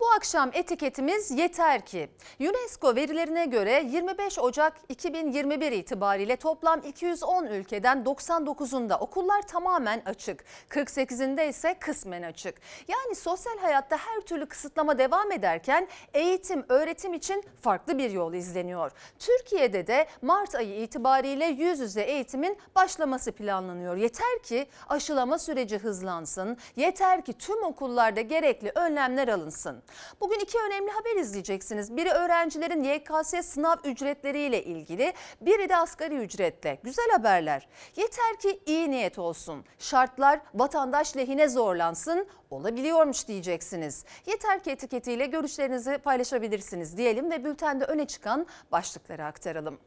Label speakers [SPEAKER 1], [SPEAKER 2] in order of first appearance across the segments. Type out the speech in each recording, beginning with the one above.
[SPEAKER 1] Bu akşam etiketimiz yeter ki. UNESCO verilerine göre 25 Ocak 2021 itibariyle toplam 210 ülkeden 99'unda okullar tamamen açık. 48'inde ise kısmen açık. Yani sosyal hayatta her türlü kısıtlama devam ederken eğitim, öğretim için farklı bir yol izleniyor. Türkiye'de de Mart ayı itibariyle yüz yüze eğitimin başlaması planlanıyor. Yeter ki aşılama süreci hızlansın. Yeter ki tüm okullarda gerekli önlemler alınsın. Bugün iki önemli haber izleyeceksiniz. Biri öğrencilerin YKS sınav ücretleriyle ilgili, biri de asgari ücretle. Güzel haberler. Yeter ki iyi niyet olsun. Şartlar vatandaş lehine zorlansın. Olabiliyormuş diyeceksiniz. Yeter ki etiketiyle görüşlerinizi paylaşabilirsiniz diyelim ve bültende öne çıkan başlıkları aktaralım.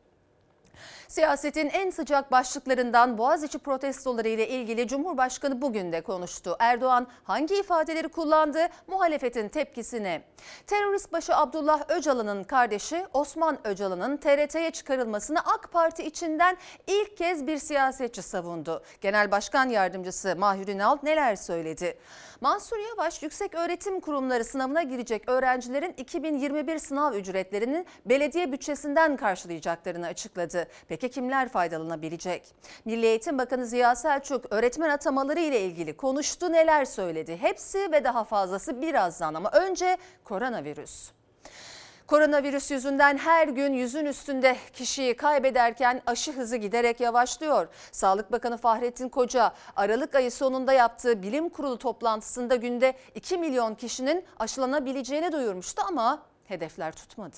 [SPEAKER 1] Siyasetin en sıcak başlıklarından Boğaziçi protestoları ile ilgili Cumhurbaşkanı bugün de konuştu. Erdoğan hangi ifadeleri kullandı? Muhalefetin tepkisine. Terörist başı Abdullah Öcalan'ın kardeşi Osman Öcalan'ın TRT'ye çıkarılmasını AK Parti içinden ilk kez bir siyasetçi savundu. Genel Başkan Yardımcısı Mahir Ünal neler söyledi? Mansur Yavaş yüksek öğretim kurumları sınavına girecek öğrencilerin 2021 sınav ücretlerinin belediye bütçesinden karşılayacaklarını açıkladı. Peki kimler faydalanabilecek? Milli Eğitim Bakanı Ziya Selçuk öğretmen atamaları ile ilgili konuştu neler söyledi? Hepsi ve daha fazlası birazdan ama önce koronavirüs. Koronavirüs yüzünden her gün yüzün üstünde kişiyi kaybederken aşı hızı giderek yavaşlıyor. Sağlık Bakanı Fahrettin Koca Aralık ayı sonunda yaptığı bilim kurulu toplantısında günde 2 milyon kişinin aşılanabileceğini duyurmuştu ama hedefler tutmadı.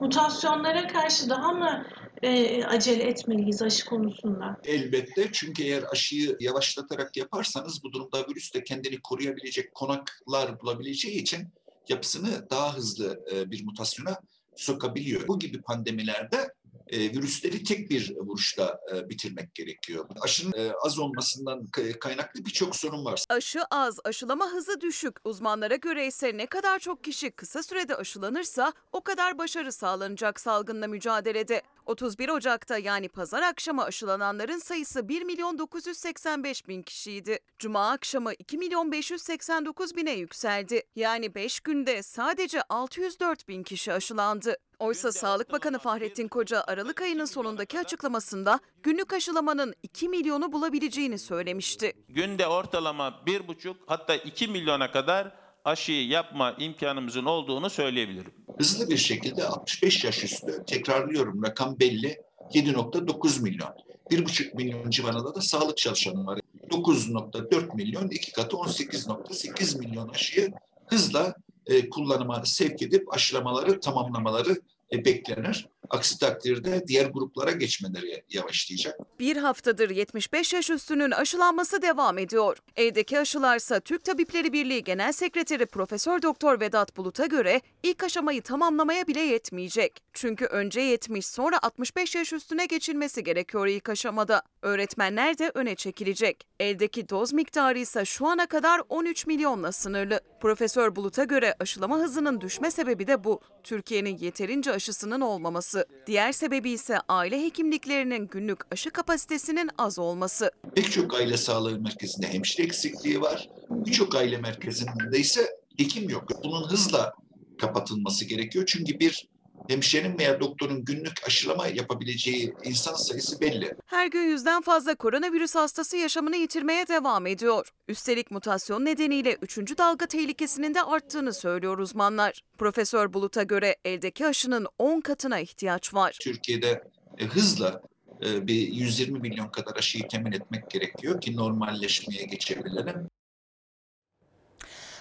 [SPEAKER 2] Mutasyonlara karşı daha mı e, acele etmeliyiz aşı konusunda?
[SPEAKER 3] Elbette çünkü eğer aşıyı yavaşlatarak yaparsanız bu durumda virüs de kendini koruyabilecek konaklar bulabileceği için yapısını daha hızlı e, bir mutasyona sokabiliyor. Bu gibi pandemilerde e, virüsleri tek bir vuruşta e, bitirmek gerekiyor. Aşının e, az olmasından kaynaklı birçok sorun var.
[SPEAKER 4] Aşı az, aşılama hızı düşük. Uzmanlara göre ise ne kadar çok kişi kısa sürede aşılanırsa o kadar başarı sağlanacak salgınla mücadelede. 31 Ocak'ta yani pazar akşamı aşılananların sayısı 1 milyon 985 bin kişiydi. Cuma akşamı 2 milyon 589 bine yükseldi. Yani 5 günde sadece 604 bin kişi aşılandı. Oysa Sağlık Bakanı Fahrettin Koca Aralık ayının sonundaki açıklamasında günlük aşılamanın 2 milyonu bulabileceğini söylemişti.
[SPEAKER 5] Günde ortalama 1,5 hatta 2 milyona kadar aşıyı yapma imkanımızın olduğunu söyleyebilirim.
[SPEAKER 3] Hızlı bir şekilde 65 yaş üstü, tekrarlıyorum rakam belli, 7.9 milyon. 1,5 milyon civarında da sağlık çalışanı var. 9.4 milyon, iki katı 18.8 milyon aşıyı hızla e, kullanıma sevk edip aşılamaları tamamlamaları e, beklenir. Aksi takdirde diğer gruplara geçmeleri yavaşlayacak.
[SPEAKER 4] Bir haftadır 75 yaş üstünün aşılanması devam ediyor. Evdeki aşılarsa Türk Tabipleri Birliği Genel Sekreteri Profesör Doktor Vedat Bulut'a göre ilk aşamayı tamamlamaya bile yetmeyecek. Çünkü önce 70 sonra 65 yaş üstüne geçilmesi gerekiyor ilk aşamada. Öğretmenler de öne çekilecek. Eldeki doz miktarı ise şu ana kadar 13 milyonla sınırlı. Profesör Bulut'a göre aşılama hızının düşme sebebi de bu. Türkiye'nin yeterince aşısının olmaması. Diğer sebebi ise aile hekimliklerinin günlük aşı kapasitesinin az olması.
[SPEAKER 3] Pek çok aile sağlığı merkezinde hemşire eksikliği var. Birçok aile merkezinde ise hekim yok. Bunun hızla kapatılması gerekiyor. Çünkü bir hemşirenin veya doktorun günlük aşılama yapabileceği insan sayısı belli.
[SPEAKER 4] Her gün yüzden fazla koronavirüs hastası yaşamını yitirmeye devam ediyor. Üstelik mutasyon nedeniyle 3. dalga tehlikesinin de arttığını söylüyor uzmanlar. Profesör Bulut'a göre eldeki aşının 10 katına ihtiyaç var.
[SPEAKER 3] Türkiye'de e, hızla e, bir 120 milyon kadar aşıyı temin etmek gerekiyor ki normalleşmeye geçebilelim.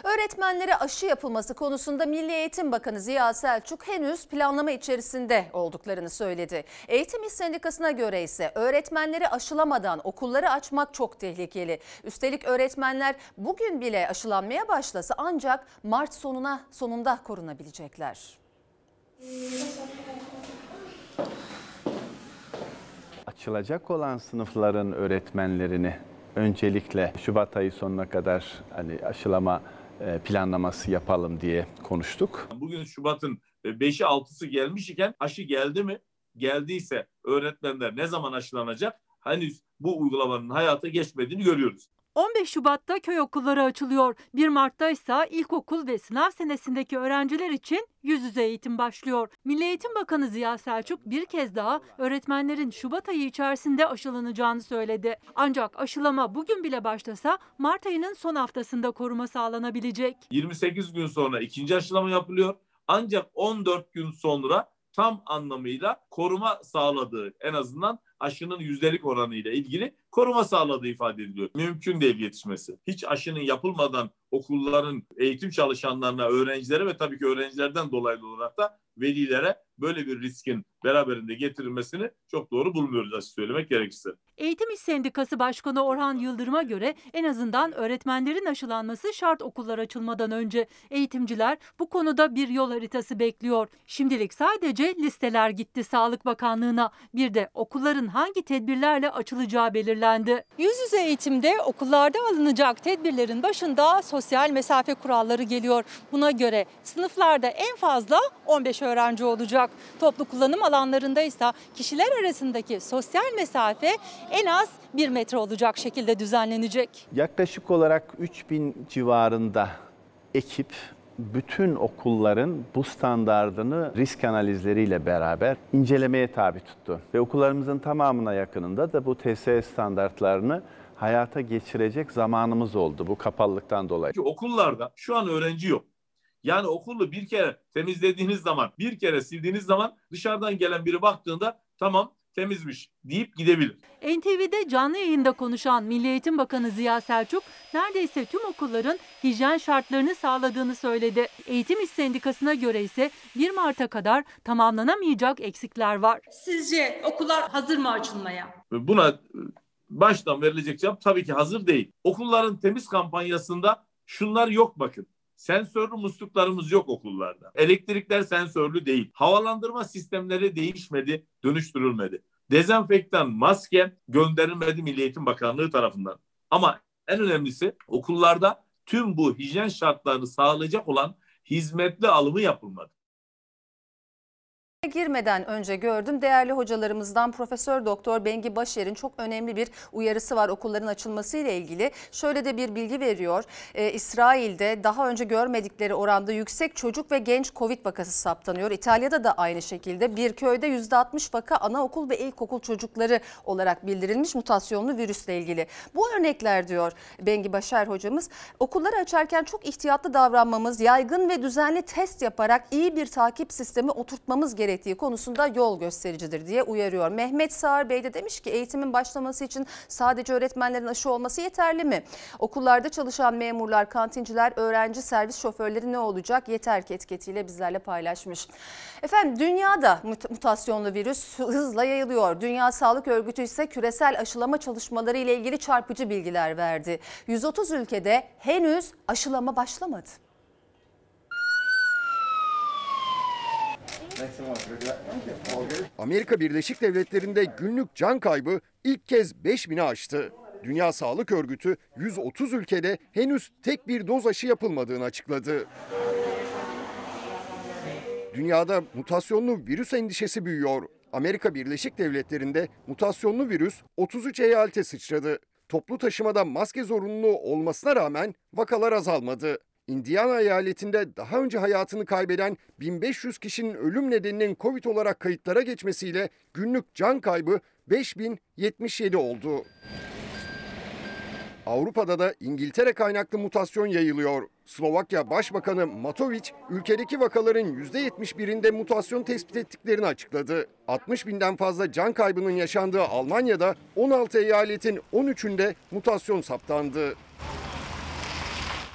[SPEAKER 1] Öğretmenlere aşı yapılması konusunda Milli Eğitim Bakanı Ziya Selçuk henüz planlama içerisinde olduklarını söyledi. Eğitim İş Sendikası'na göre ise öğretmenleri aşılamadan okulları açmak çok tehlikeli. Üstelik öğretmenler bugün bile aşılanmaya başlasa ancak Mart sonuna sonunda korunabilecekler.
[SPEAKER 6] Açılacak olan sınıfların öğretmenlerini öncelikle Şubat ayı sonuna kadar hani aşılama planlaması yapalım diye konuştuk.
[SPEAKER 7] Bugün Şubat'ın 5'i 6'sı gelmiş iken aşı geldi mi? Geldiyse öğretmenler ne zaman aşılanacak? henüz bu uygulamanın hayata geçmediğini görüyoruz.
[SPEAKER 8] 15 Şubat'ta köy okulları açılıyor. 1 Mart'ta ise ilkokul ve sınav senesindeki öğrenciler için yüz yüze eğitim başlıyor. Milli Eğitim Bakanı Ziya Selçuk bir kez daha öğretmenlerin Şubat ayı içerisinde aşılanacağını söyledi. Ancak aşılama bugün bile başlasa Mart ayının son haftasında koruma sağlanabilecek.
[SPEAKER 7] 28 gün sonra ikinci aşılama yapılıyor. Ancak 14 gün sonra tam anlamıyla koruma sağladığı en azından aşının yüzdelik oranı ile ilgili koruma sağladığı ifade ediliyor. Mümkün değil yetişmesi. Hiç aşının yapılmadan okulların eğitim çalışanlarına, öğrencilere ve tabii ki öğrencilerden dolaylı olarak da velilere böyle bir riskin beraberinde getirilmesini çok doğru bulmuyoruz açık söylemek gerekirse.
[SPEAKER 8] Eğitim İş Sendikası Başkanı Orhan Yıldırım'a göre en azından öğretmenlerin aşılanması şart okullar açılmadan önce. Eğitimciler bu konuda bir yol haritası bekliyor. Şimdilik sadece listeler gitti Sağlık Bakanlığı'na. Bir de okulların hangi tedbirlerle açılacağı belirlendi. Yüz yüze eğitimde okullarda alınacak tedbirlerin başında sosyal mesafe kuralları geliyor. Buna göre sınıflarda en fazla 15 öğrenci olacak. Toplu kullanım alanlarında ise kişiler arasındaki sosyal mesafe en az 1 metre olacak şekilde düzenlenecek.
[SPEAKER 6] Yaklaşık olarak 3000 civarında ekip bütün okulların bu standardını risk analizleriyle beraber incelemeye tabi tuttu. Ve okullarımızın tamamına yakınında da bu TSE standartlarını hayata geçirecek zamanımız oldu bu kapalılıktan dolayı.
[SPEAKER 7] Ki okullarda şu an öğrenci yok. Yani okulu bir kere temizlediğiniz zaman, bir kere sildiğiniz zaman dışarıdan gelen biri baktığında tamam temizmiş deyip gidebilir.
[SPEAKER 8] NTV'de canlı yayında konuşan Milli Eğitim Bakanı Ziya Selçuk neredeyse tüm okulların hijyen şartlarını sağladığını söyledi. Eğitim İş Sendikası'na göre ise 1 Mart'a kadar tamamlanamayacak eksikler var.
[SPEAKER 9] Sizce okullar hazır mı açılmaya?
[SPEAKER 7] Buna e, baştan verilecek cevap tabii ki hazır değil. Okulların temiz kampanyasında şunlar yok bakın. Sensörlü musluklarımız yok okullarda. Elektrikler sensörlü değil. Havalandırma sistemleri değişmedi, dönüştürülmedi. Dezenfektan, maske gönderilmedi Milli Eğitim Bakanlığı tarafından. Ama en önemlisi okullarda tüm bu hijyen şartlarını sağlayacak olan hizmetli alımı yapılmadı.
[SPEAKER 1] Girmeden önce gördüm değerli hocalarımızdan Profesör Doktor Bengi Başer'in çok önemli bir uyarısı var okulların açılması ile ilgili. Şöyle de bir bilgi veriyor. Ee, İsrail'de daha önce görmedikleri oranda yüksek çocuk ve genç Covid vakası saptanıyor. İtalya'da da aynı şekilde bir köyde %60 vaka anaokul ve ilkokul çocukları olarak bildirilmiş mutasyonlu virüsle ilgili. Bu örnekler diyor Bengi Başer hocamız. Okulları açarken çok ihtiyatlı davranmamız, yaygın ve düzenli test yaparak iyi bir takip sistemi oturtmamız gerektiği konusunda yol göstericidir diye uyarıyor. Mehmet Sağır Bey de demiş ki eğitimin başlaması için sadece öğretmenlerin aşı olması yeterli mi? Okullarda çalışan memurlar, kantinciler, öğrenci servis şoförleri ne olacak? Yeter ki etiketiyle bizlerle paylaşmış. Efendim dünyada mut- mutasyonlu virüs hızla yayılıyor. Dünya Sağlık Örgütü ise küresel aşılama çalışmaları ile ilgili çarpıcı bilgiler verdi. 130 ülkede henüz aşılama başlamadı.
[SPEAKER 10] Amerika Birleşik Devletleri'nde günlük can kaybı ilk kez 5000'i aştı. Dünya Sağlık Örgütü 130 ülkede henüz tek bir doz aşı yapılmadığını açıkladı. Dünyada mutasyonlu virüs endişesi büyüyor. Amerika Birleşik Devletleri'nde mutasyonlu virüs 33 eyalete sıçradı. Toplu taşımada maske zorunluluğu olmasına rağmen vakalar azalmadı. Indiana eyaletinde daha önce hayatını kaybeden 1500 kişinin ölüm nedeninin Covid olarak kayıtlara geçmesiyle günlük can kaybı 5077 oldu. Avrupa'da da İngiltere kaynaklı mutasyon yayılıyor. Slovakya Başbakanı Matovic, ülkedeki vakaların %71'inde mutasyon tespit ettiklerini açıkladı. 60 binden fazla can kaybının yaşandığı Almanya'da 16 eyaletin 13'ünde mutasyon saptandı.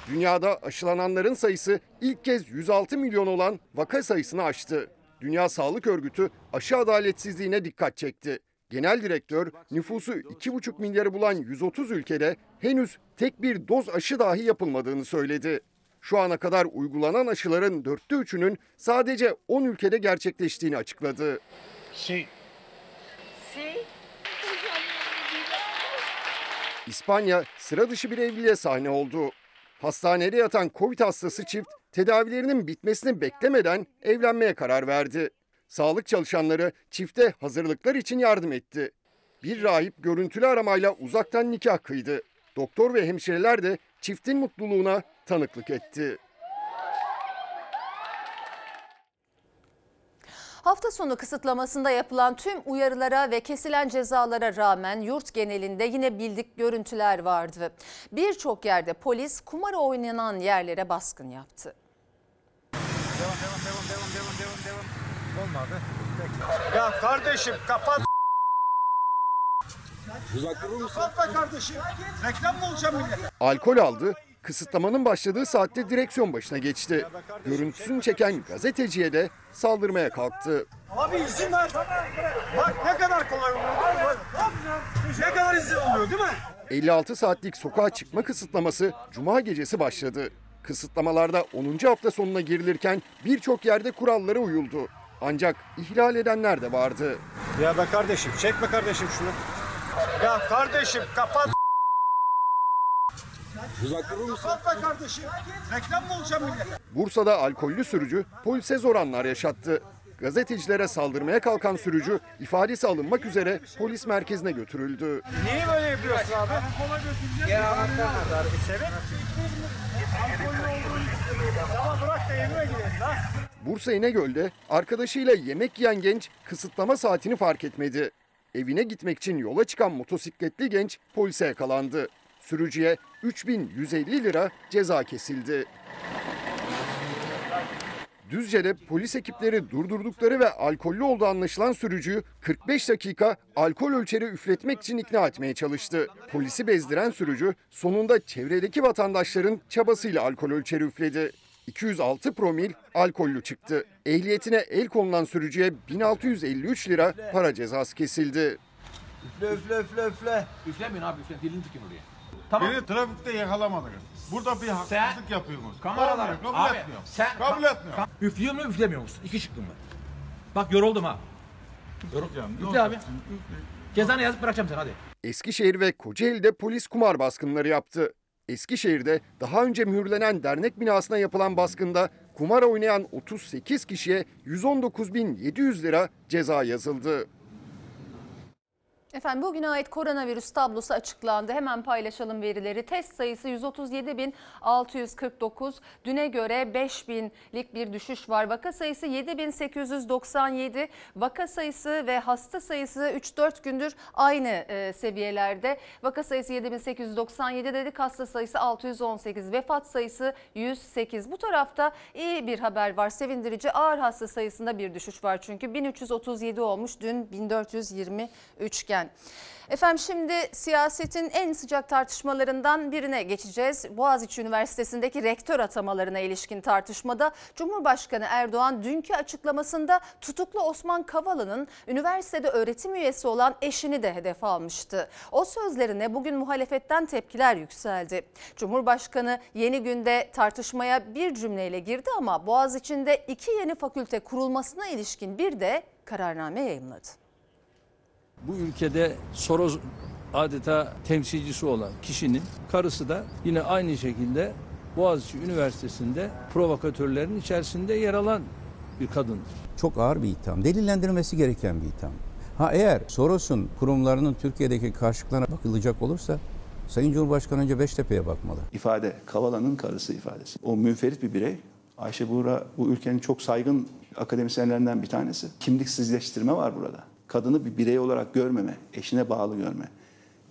[SPEAKER 10] Dünyada aşılananların sayısı ilk kez 106 milyon olan vaka sayısını aştı. Dünya Sağlık Örgütü aşı adaletsizliğine dikkat çekti. Genel direktör nüfusu 2,5 milyarı bulan 130 ülkede henüz tek bir doz aşı dahi yapılmadığını söyledi. Şu ana kadar uygulanan aşıların dörtte üçünün sadece 10 ülkede gerçekleştiğini açıkladı. İspanya sıra dışı bir evliliğe sahne oldu. Hastanede yatan Covid hastası çift tedavilerinin bitmesini beklemeden evlenmeye karar verdi. Sağlık çalışanları çifte hazırlıklar için yardım etti. Bir rahip görüntülü aramayla uzaktan nikah kıydı. Doktor ve hemşireler de çiftin mutluluğuna tanıklık etti.
[SPEAKER 1] Hafta sonu kısıtlamasında yapılan tüm uyarılara ve kesilen cezalara rağmen yurt genelinde yine bildik görüntüler vardı. Birçok yerde polis kumara oynanan yerlere baskın yaptı.
[SPEAKER 11] Ya kardeşim kapat. Uzak durur musun? Kapatma kardeşim. Reklam mı olacağım millet?
[SPEAKER 10] Alkol aldı, kısıtlamanın başladığı saatte direksiyon başına geçti. Görüntüsünü çeken gazeteciye de saldırmaya kalktı.
[SPEAKER 11] Abi izin ver. Bak ne kadar kolay oluyor. Ne kadar izin oluyor değil mi?
[SPEAKER 10] 56 saatlik sokağa çıkma kısıtlaması cuma gecesi başladı. Kısıtlamalarda 10. hafta sonuna girilirken birçok yerde kurallara uyuldu. Ancak ihlal edenler de vardı.
[SPEAKER 11] Ya be kardeşim çekme kardeşim şunu. Ya kardeşim kapat. Uzak durur musun? Kapatma kardeşim. Reklam mı olacağım millet?
[SPEAKER 10] Bursa'da alkollü sürücü polise zor anlar yaşattı. Gazetecilere saldırmaya kalkan sürücü ifadesi alınmak üzere polis merkezine götürüldü.
[SPEAKER 11] Niye böyle yapıyorsun abi? Gel anahtar nerede Bir sebep? Alkollü olduğunu Tamam bırak da evime gidelim lan.
[SPEAKER 10] Bursa İnegöl'de arkadaşıyla yemek yiyen genç kısıtlama saatini fark etmedi. Evine gitmek için yola çıkan motosikletli genç polise yakalandı. Sürücüye 3150 lira ceza kesildi. Düzce'de polis ekipleri durdurdukları ve alkollü olduğu anlaşılan sürücüyü 45 dakika alkol ölçeri üfletmek için ikna etmeye çalıştı. Polisi bezdiren sürücü sonunda çevredeki vatandaşların çabasıyla alkol ölçeri üfledi. 206 promil alkollü çıktı. Ehliyetine el konulan sürücüye 1653 lira para cezası kesildi.
[SPEAKER 11] Üfle üfle üfle üfle.
[SPEAKER 12] Üflemeyin abi üfle. Dilini tikin oraya.
[SPEAKER 11] Beni trafikte yakalamadık. Burada bir haksızlık yapıyorsunuz.
[SPEAKER 12] Kameralar.
[SPEAKER 11] Kabul
[SPEAKER 12] Abi,
[SPEAKER 11] etmiyorum.
[SPEAKER 12] sen-
[SPEAKER 11] Kabul etmiyorum.
[SPEAKER 12] Üflüyor mu üflemiyor musun? İki şıkkım var. Bak yoruldum ha.
[SPEAKER 11] Üfleyeceğim, ne
[SPEAKER 12] Üfle abi.
[SPEAKER 11] olacaksın? Üfle.
[SPEAKER 12] Cezanı yazıp bırakacağım seni hadi.
[SPEAKER 10] Eskişehir ve Kocaeli'de polis kumar baskınları yaptı. Eskişehir'de daha önce mühürlenen dernek binasına yapılan baskında kumar oynayan 38 kişiye 119.700 lira ceza yazıldı.
[SPEAKER 1] Efendim bugüne ait koronavirüs tablosu açıklandı. Hemen paylaşalım verileri. Test sayısı 137.649. Düne göre 5.000'lik bir düşüş var. Vaka sayısı 7.897. Vaka sayısı ve hasta sayısı 3-4 gündür aynı e, seviyelerde. Vaka sayısı 7.897 dedik. Hasta sayısı 618. Vefat sayısı 108. Bu tarafta iyi bir haber var. Sevindirici ağır hasta sayısında bir düşüş var. Çünkü 1337 olmuş. Dün 1423 iken. Efendim şimdi siyasetin en sıcak tartışmalarından birine geçeceğiz. Boğaziçi Üniversitesi'ndeki rektör atamalarına ilişkin tartışmada Cumhurbaşkanı Erdoğan dünkü açıklamasında tutuklu Osman Kavala'nın üniversitede öğretim üyesi olan eşini de hedef almıştı. O sözlerine bugün muhalefetten tepkiler yükseldi. Cumhurbaşkanı yeni günde tartışmaya bir cümleyle girdi ama Boğaziçi'nde iki yeni fakülte kurulmasına ilişkin bir de kararname yayımladı.
[SPEAKER 13] Bu ülkede Soros adeta temsilcisi olan kişinin karısı da yine aynı şekilde Boğaziçi Üniversitesi'nde provokatörlerin içerisinde yer alan bir kadındır.
[SPEAKER 14] Çok ağır bir itham. Delillendirmesi gereken bir itham. Ha eğer Soros'un kurumlarının Türkiye'deki karşılıklarına bakılacak olursa Sayın Cumhurbaşkanı önce Beştepe'ye bakmalı.
[SPEAKER 15] İfade, Kavala'nın karısı ifadesi. O münferit bir birey. Ayşe Buğra bu ülkenin çok saygın akademisyenlerinden bir tanesi. Kimliksizleştirme var burada. Kadını bir birey olarak görmeme, eşine bağlı görme.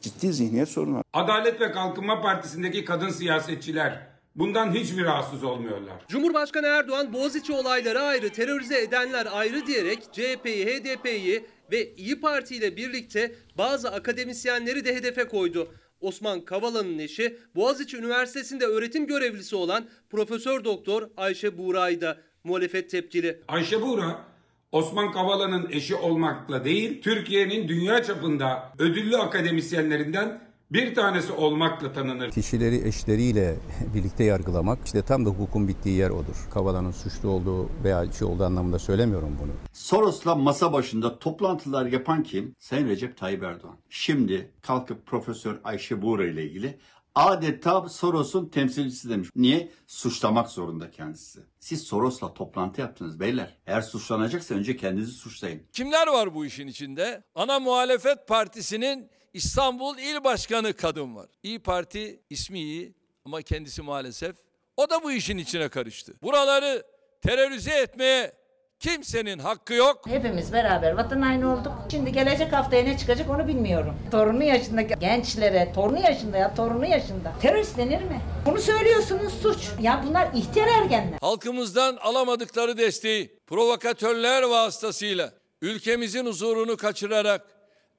[SPEAKER 15] Ciddi zihniyet sorunu var.
[SPEAKER 16] Adalet ve Kalkınma Partisi'ndeki kadın siyasetçiler bundan hiçbir rahatsız olmuyorlar.
[SPEAKER 17] Cumhurbaşkanı Erdoğan Boğaziçi olayları ayrı, terörize edenler ayrı diyerek CHP'yi, HDP'yi ve İyi Parti ile birlikte bazı akademisyenleri de hedefe koydu. Osman Kavala'nın eşi Boğaziçi Üniversitesi'nde öğretim görevlisi olan Profesör Doktor Ayşe Buğra'yı da muhalefet tepkili.
[SPEAKER 16] Ayşe Buğra, Osman Kavala'nın eşi olmakla değil, Türkiye'nin dünya çapında ödüllü akademisyenlerinden bir tanesi olmakla tanınır.
[SPEAKER 14] Kişileri eşleriyle birlikte yargılamak işte tam da hukukun bittiği yer odur. Kavala'nın suçlu olduğu veya şey olduğu anlamında söylemiyorum bunu.
[SPEAKER 18] Soros'la masa başında toplantılar yapan kim? Sayın Recep Tayyip Erdoğan. Şimdi kalkıp Profesör Ayşe Buğra ile ilgili Adeta Soros'un temsilcisi demiş. Niye? Suçlamak zorunda kendisi. Siz Soros'la toplantı yaptınız beyler. Eğer suçlanacaksa önce kendinizi suçlayın.
[SPEAKER 13] Kimler var bu işin içinde? Ana muhalefet partisinin İstanbul İl Başkanı kadın var. İyi Parti ismi iyi ama kendisi maalesef o da bu işin içine karıştı. Buraları terörize etmeye kimsenin hakkı yok.
[SPEAKER 19] Hepimiz beraber vatan haini olduk. Şimdi gelecek haftaya ne çıkacak onu bilmiyorum. Torunu yaşındaki gençlere, torunu yaşında ya torunu yaşında. Terörist denir mi? Bunu söylüyorsunuz suç. Ya bunlar ihtiyar ergenler.
[SPEAKER 13] Halkımızdan alamadıkları desteği provokatörler vasıtasıyla ülkemizin huzurunu kaçırarak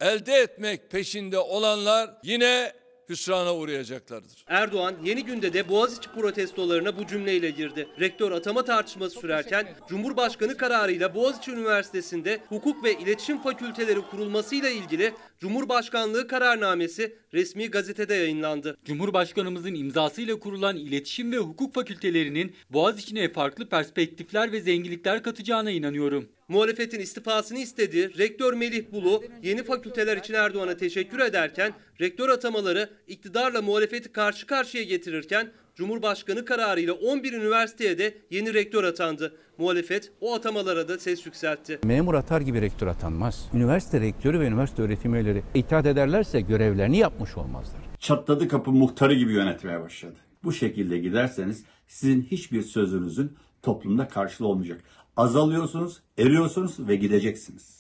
[SPEAKER 13] elde etmek peşinde olanlar yine hüsrana uğrayacaklardır.
[SPEAKER 17] Erdoğan yeni günde de Boğaziçi protestolarına bu cümleyle girdi. Rektör atama tartışması sürerken Cumhurbaşkanı kararıyla Boğaziçi Üniversitesi'nde hukuk ve iletişim fakülteleri kurulmasıyla ilgili Cumhurbaşkanlığı kararnamesi resmi gazetede yayınlandı.
[SPEAKER 20] Cumhurbaşkanımızın imzasıyla kurulan iletişim ve hukuk fakültelerinin Boğaziçi'ne farklı perspektifler ve zenginlikler katacağına inanıyorum.
[SPEAKER 17] Muhalefetin istifasını istedi. Rektör Melih Bulu yeni fakülteler için Erdoğan'a teşekkür ederken rektör atamaları iktidarla muhalefeti karşı karşıya getirirken Cumhurbaşkanı kararıyla 11 üniversiteye de yeni rektör atandı. Muhalefet o atamalara da ses yükseltti.
[SPEAKER 14] Memur atar gibi rektör atanmaz. Üniversite rektörü ve üniversite öğretim üyeleri itaat ederlerse görevlerini yapmış olmazlar.
[SPEAKER 18] Çatladı kapı muhtarı gibi yönetmeye başladı. Bu şekilde giderseniz sizin hiçbir sözünüzün toplumda karşılığı olmayacak. Azalıyorsunuz, eriyorsunuz ve gideceksiniz.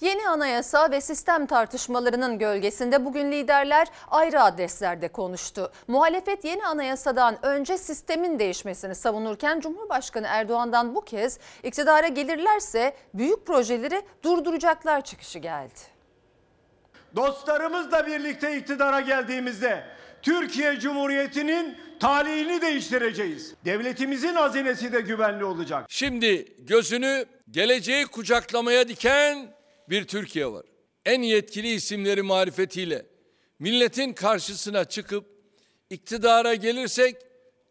[SPEAKER 1] Yeni anayasa ve sistem tartışmalarının gölgesinde bugün liderler ayrı adreslerde konuştu. Muhalefet yeni anayasadan önce sistemin değişmesini savunurken Cumhurbaşkanı Erdoğan'dan bu kez iktidara gelirlerse büyük projeleri durduracaklar çıkışı geldi.
[SPEAKER 11] Dostlarımızla birlikte iktidara geldiğimizde Türkiye Cumhuriyeti'nin talihini değiştireceğiz. Devletimizin hazinesi de güvenli olacak.
[SPEAKER 13] Şimdi gözünü geleceği kucaklamaya diken bir Türkiye var. En yetkili isimleri marifetiyle milletin karşısına çıkıp iktidara gelirsek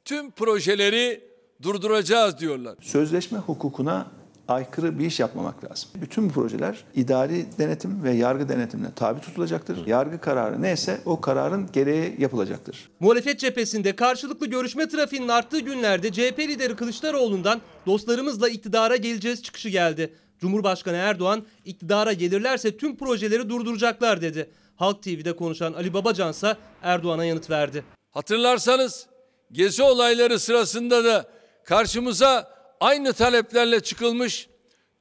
[SPEAKER 13] tüm projeleri durduracağız diyorlar.
[SPEAKER 15] Sözleşme hukukuna aykırı bir iş yapmamak lazım. Bütün bu projeler idari denetim ve yargı denetimine tabi tutulacaktır. Yargı kararı neyse o kararın gereği yapılacaktır.
[SPEAKER 17] Muhalefet cephesinde karşılıklı görüşme trafiğinin arttığı günlerde CHP lideri Kılıçdaroğlu'ndan dostlarımızla iktidara geleceğiz çıkışı geldi. Cumhurbaşkanı Erdoğan iktidara gelirlerse tüm projeleri durduracaklar dedi. Halk TV'de konuşan Ali Babacan ise Erdoğan'a yanıt verdi.
[SPEAKER 13] Hatırlarsanız gezi olayları sırasında da karşımıza aynı taleplerle çıkılmış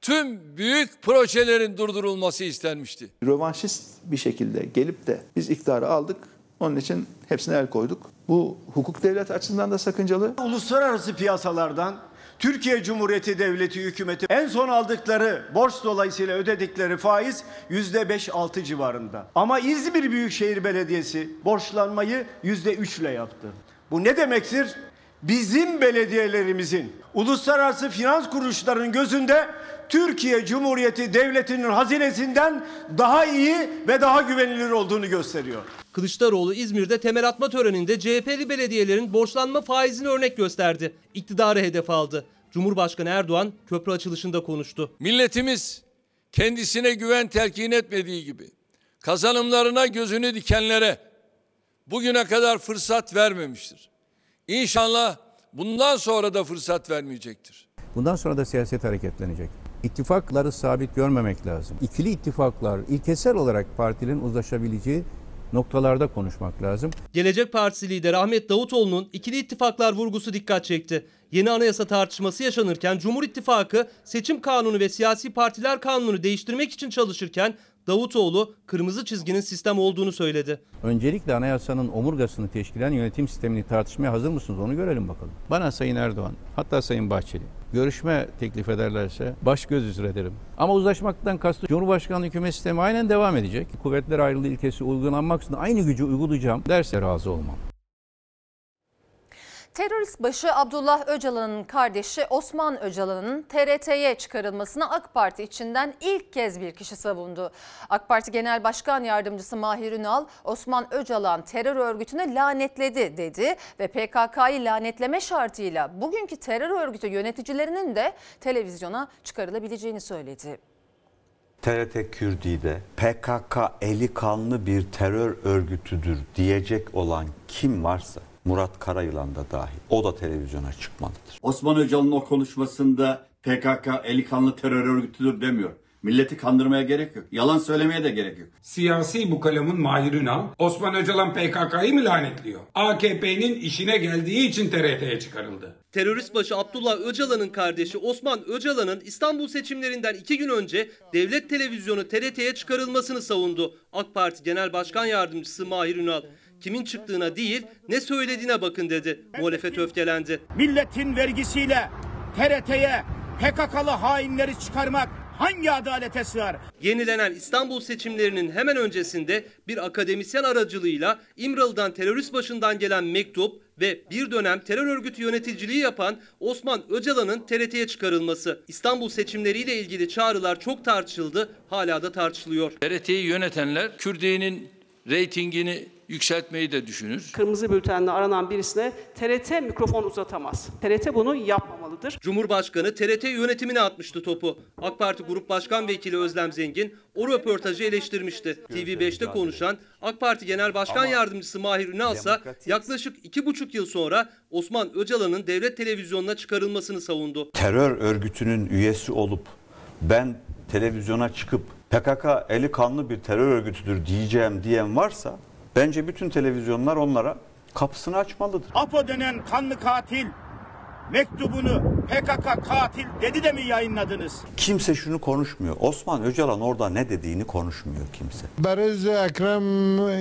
[SPEAKER 13] tüm büyük projelerin durdurulması istenmişti.
[SPEAKER 15] Rövanşist bir şekilde gelip de biz iktidarı aldık. Onun için hepsine el koyduk. Bu hukuk devlet açısından da sakıncalı.
[SPEAKER 11] Uluslararası piyasalardan Türkiye Cumhuriyeti Devleti hükümeti en son aldıkları borç dolayısıyla ödedikleri faiz yüzde 5-6 civarında. Ama İzmir Büyükşehir Belediyesi borçlanmayı yüzde 3 ile yaptı. Bu ne demektir? Bizim belediyelerimizin uluslararası finans kuruluşlarının gözünde Türkiye Cumhuriyeti Devleti'nin hazinesinden daha iyi ve daha güvenilir olduğunu gösteriyor.
[SPEAKER 17] Kılıçdaroğlu İzmir'de temel atma töreninde CHP'li belediyelerin borçlanma faizini örnek gösterdi. İktidarı hedef aldı. Cumhurbaşkanı Erdoğan köprü açılışında konuştu.
[SPEAKER 13] Milletimiz kendisine güven telkin etmediği gibi kazanımlarına gözünü dikenlere bugüne kadar fırsat vermemiştir. İnşallah bundan sonra da fırsat vermeyecektir.
[SPEAKER 14] Bundan sonra da siyaset hareketlenecek. İttifakları sabit görmemek lazım. İkili ittifaklar ilkesel olarak partilerin uzlaşabileceği noktalarda konuşmak lazım.
[SPEAKER 17] Gelecek Partisi lideri Ahmet Davutoğlu'nun ikili ittifaklar vurgusu dikkat çekti. Yeni anayasa tartışması yaşanırken Cumhur İttifakı seçim kanunu ve siyasi partiler kanunu değiştirmek için çalışırken Davutoğlu kırmızı çizginin sistem olduğunu söyledi.
[SPEAKER 14] Öncelikle anayasanın omurgasını teşkil eden yönetim sistemini tartışmaya hazır mısınız onu görelim bakalım. Bana Sayın Erdoğan hatta Sayın Bahçeli görüşme teklif ederlerse baş göz üzere derim. Ama uzlaşmaktan kastı Cumhurbaşkanlığı hükümet sistemi aynen devam edecek. Kuvvetler ayrılığı ilkesi uygulanmaksızın aynı gücü uygulayacağım derse razı olmam.
[SPEAKER 1] Terörist başı Abdullah Öcalan'ın kardeşi Osman Öcalan'ın TRT'ye çıkarılmasını AK Parti içinden ilk kez bir kişi savundu. AK Parti Genel Başkan Yardımcısı Mahir Ünal, Osman Öcalan terör örgütüne lanetledi dedi ve PKK'yı lanetleme şartıyla bugünkü terör örgütü yöneticilerinin de televizyona çıkarılabileceğini söyledi.
[SPEAKER 21] TRT Kürdi'de PKK eli kanlı bir terör örgütüdür diyecek olan kim varsa Murat Karayılan da dahil o da televizyona çıkmalıdır.
[SPEAKER 18] Osman Öcalan'ın o konuşmasında PKK eli kanlı terör örgütüdür demiyor. Milleti kandırmaya gerek yok. Yalan söylemeye de gerek yok.
[SPEAKER 16] Siyasi bu kalemin Mahir Ünal, Osman Öcalan PKK'yı mı lanetliyor? AKP'nin işine geldiği için TRT'ye çıkarıldı.
[SPEAKER 17] Terörist başı Abdullah Öcalan'ın kardeşi Osman Öcalan'ın İstanbul seçimlerinden iki gün önce devlet televizyonu TRT'ye çıkarılmasını savundu. AK Parti Genel Başkan Yardımcısı Mahir Ünal. Kimin çıktığına değil ne söylediğine bakın dedi. Muhalefet öfkelendi.
[SPEAKER 11] Milletin vergisiyle TRT'ye PKK'lı hainleri çıkarmak hangi adalete sığar?
[SPEAKER 17] Yenilenen İstanbul seçimlerinin hemen öncesinde bir akademisyen aracılığıyla İmralı'dan terörist başından gelen mektup ve bir dönem terör örgütü yöneticiliği yapan Osman Öcalan'ın TRT'ye çıkarılması. İstanbul seçimleriyle ilgili çağrılar çok tartışıldı, hala da tartışılıyor.
[SPEAKER 13] TRT'yi yönetenler Kürdiye'nin reytingini yükseltmeyi de düşünür.
[SPEAKER 22] Kırmızı bültenle aranan birisine TRT mikrofon uzatamaz. TRT bunu yapmamalıdır.
[SPEAKER 17] Cumhurbaşkanı TRT yönetimine atmıştı topu. AK Parti Grup Başkan Vekili Özlem Zengin o röportajı eleştirmişti. TV5'te konuşan AK Parti Genel Başkan Yardımcısı Mahir Ünal ise yaklaşık iki buçuk yıl sonra Osman Öcalan'ın devlet televizyonuna çıkarılmasını savundu.
[SPEAKER 21] Terör örgütünün üyesi olup ben televizyona çıkıp PKK eli kanlı bir terör örgütüdür diyeceğim diyen varsa bence bütün televizyonlar onlara kapısını açmalıdır.
[SPEAKER 11] APO denen kanlı katil mektubunu PKK katil dedi de mi yayınladınız?
[SPEAKER 21] Kimse şunu konuşmuyor. Osman Öcalan orada ne dediğini konuşmuyor kimse.
[SPEAKER 23] Bariz Ekrem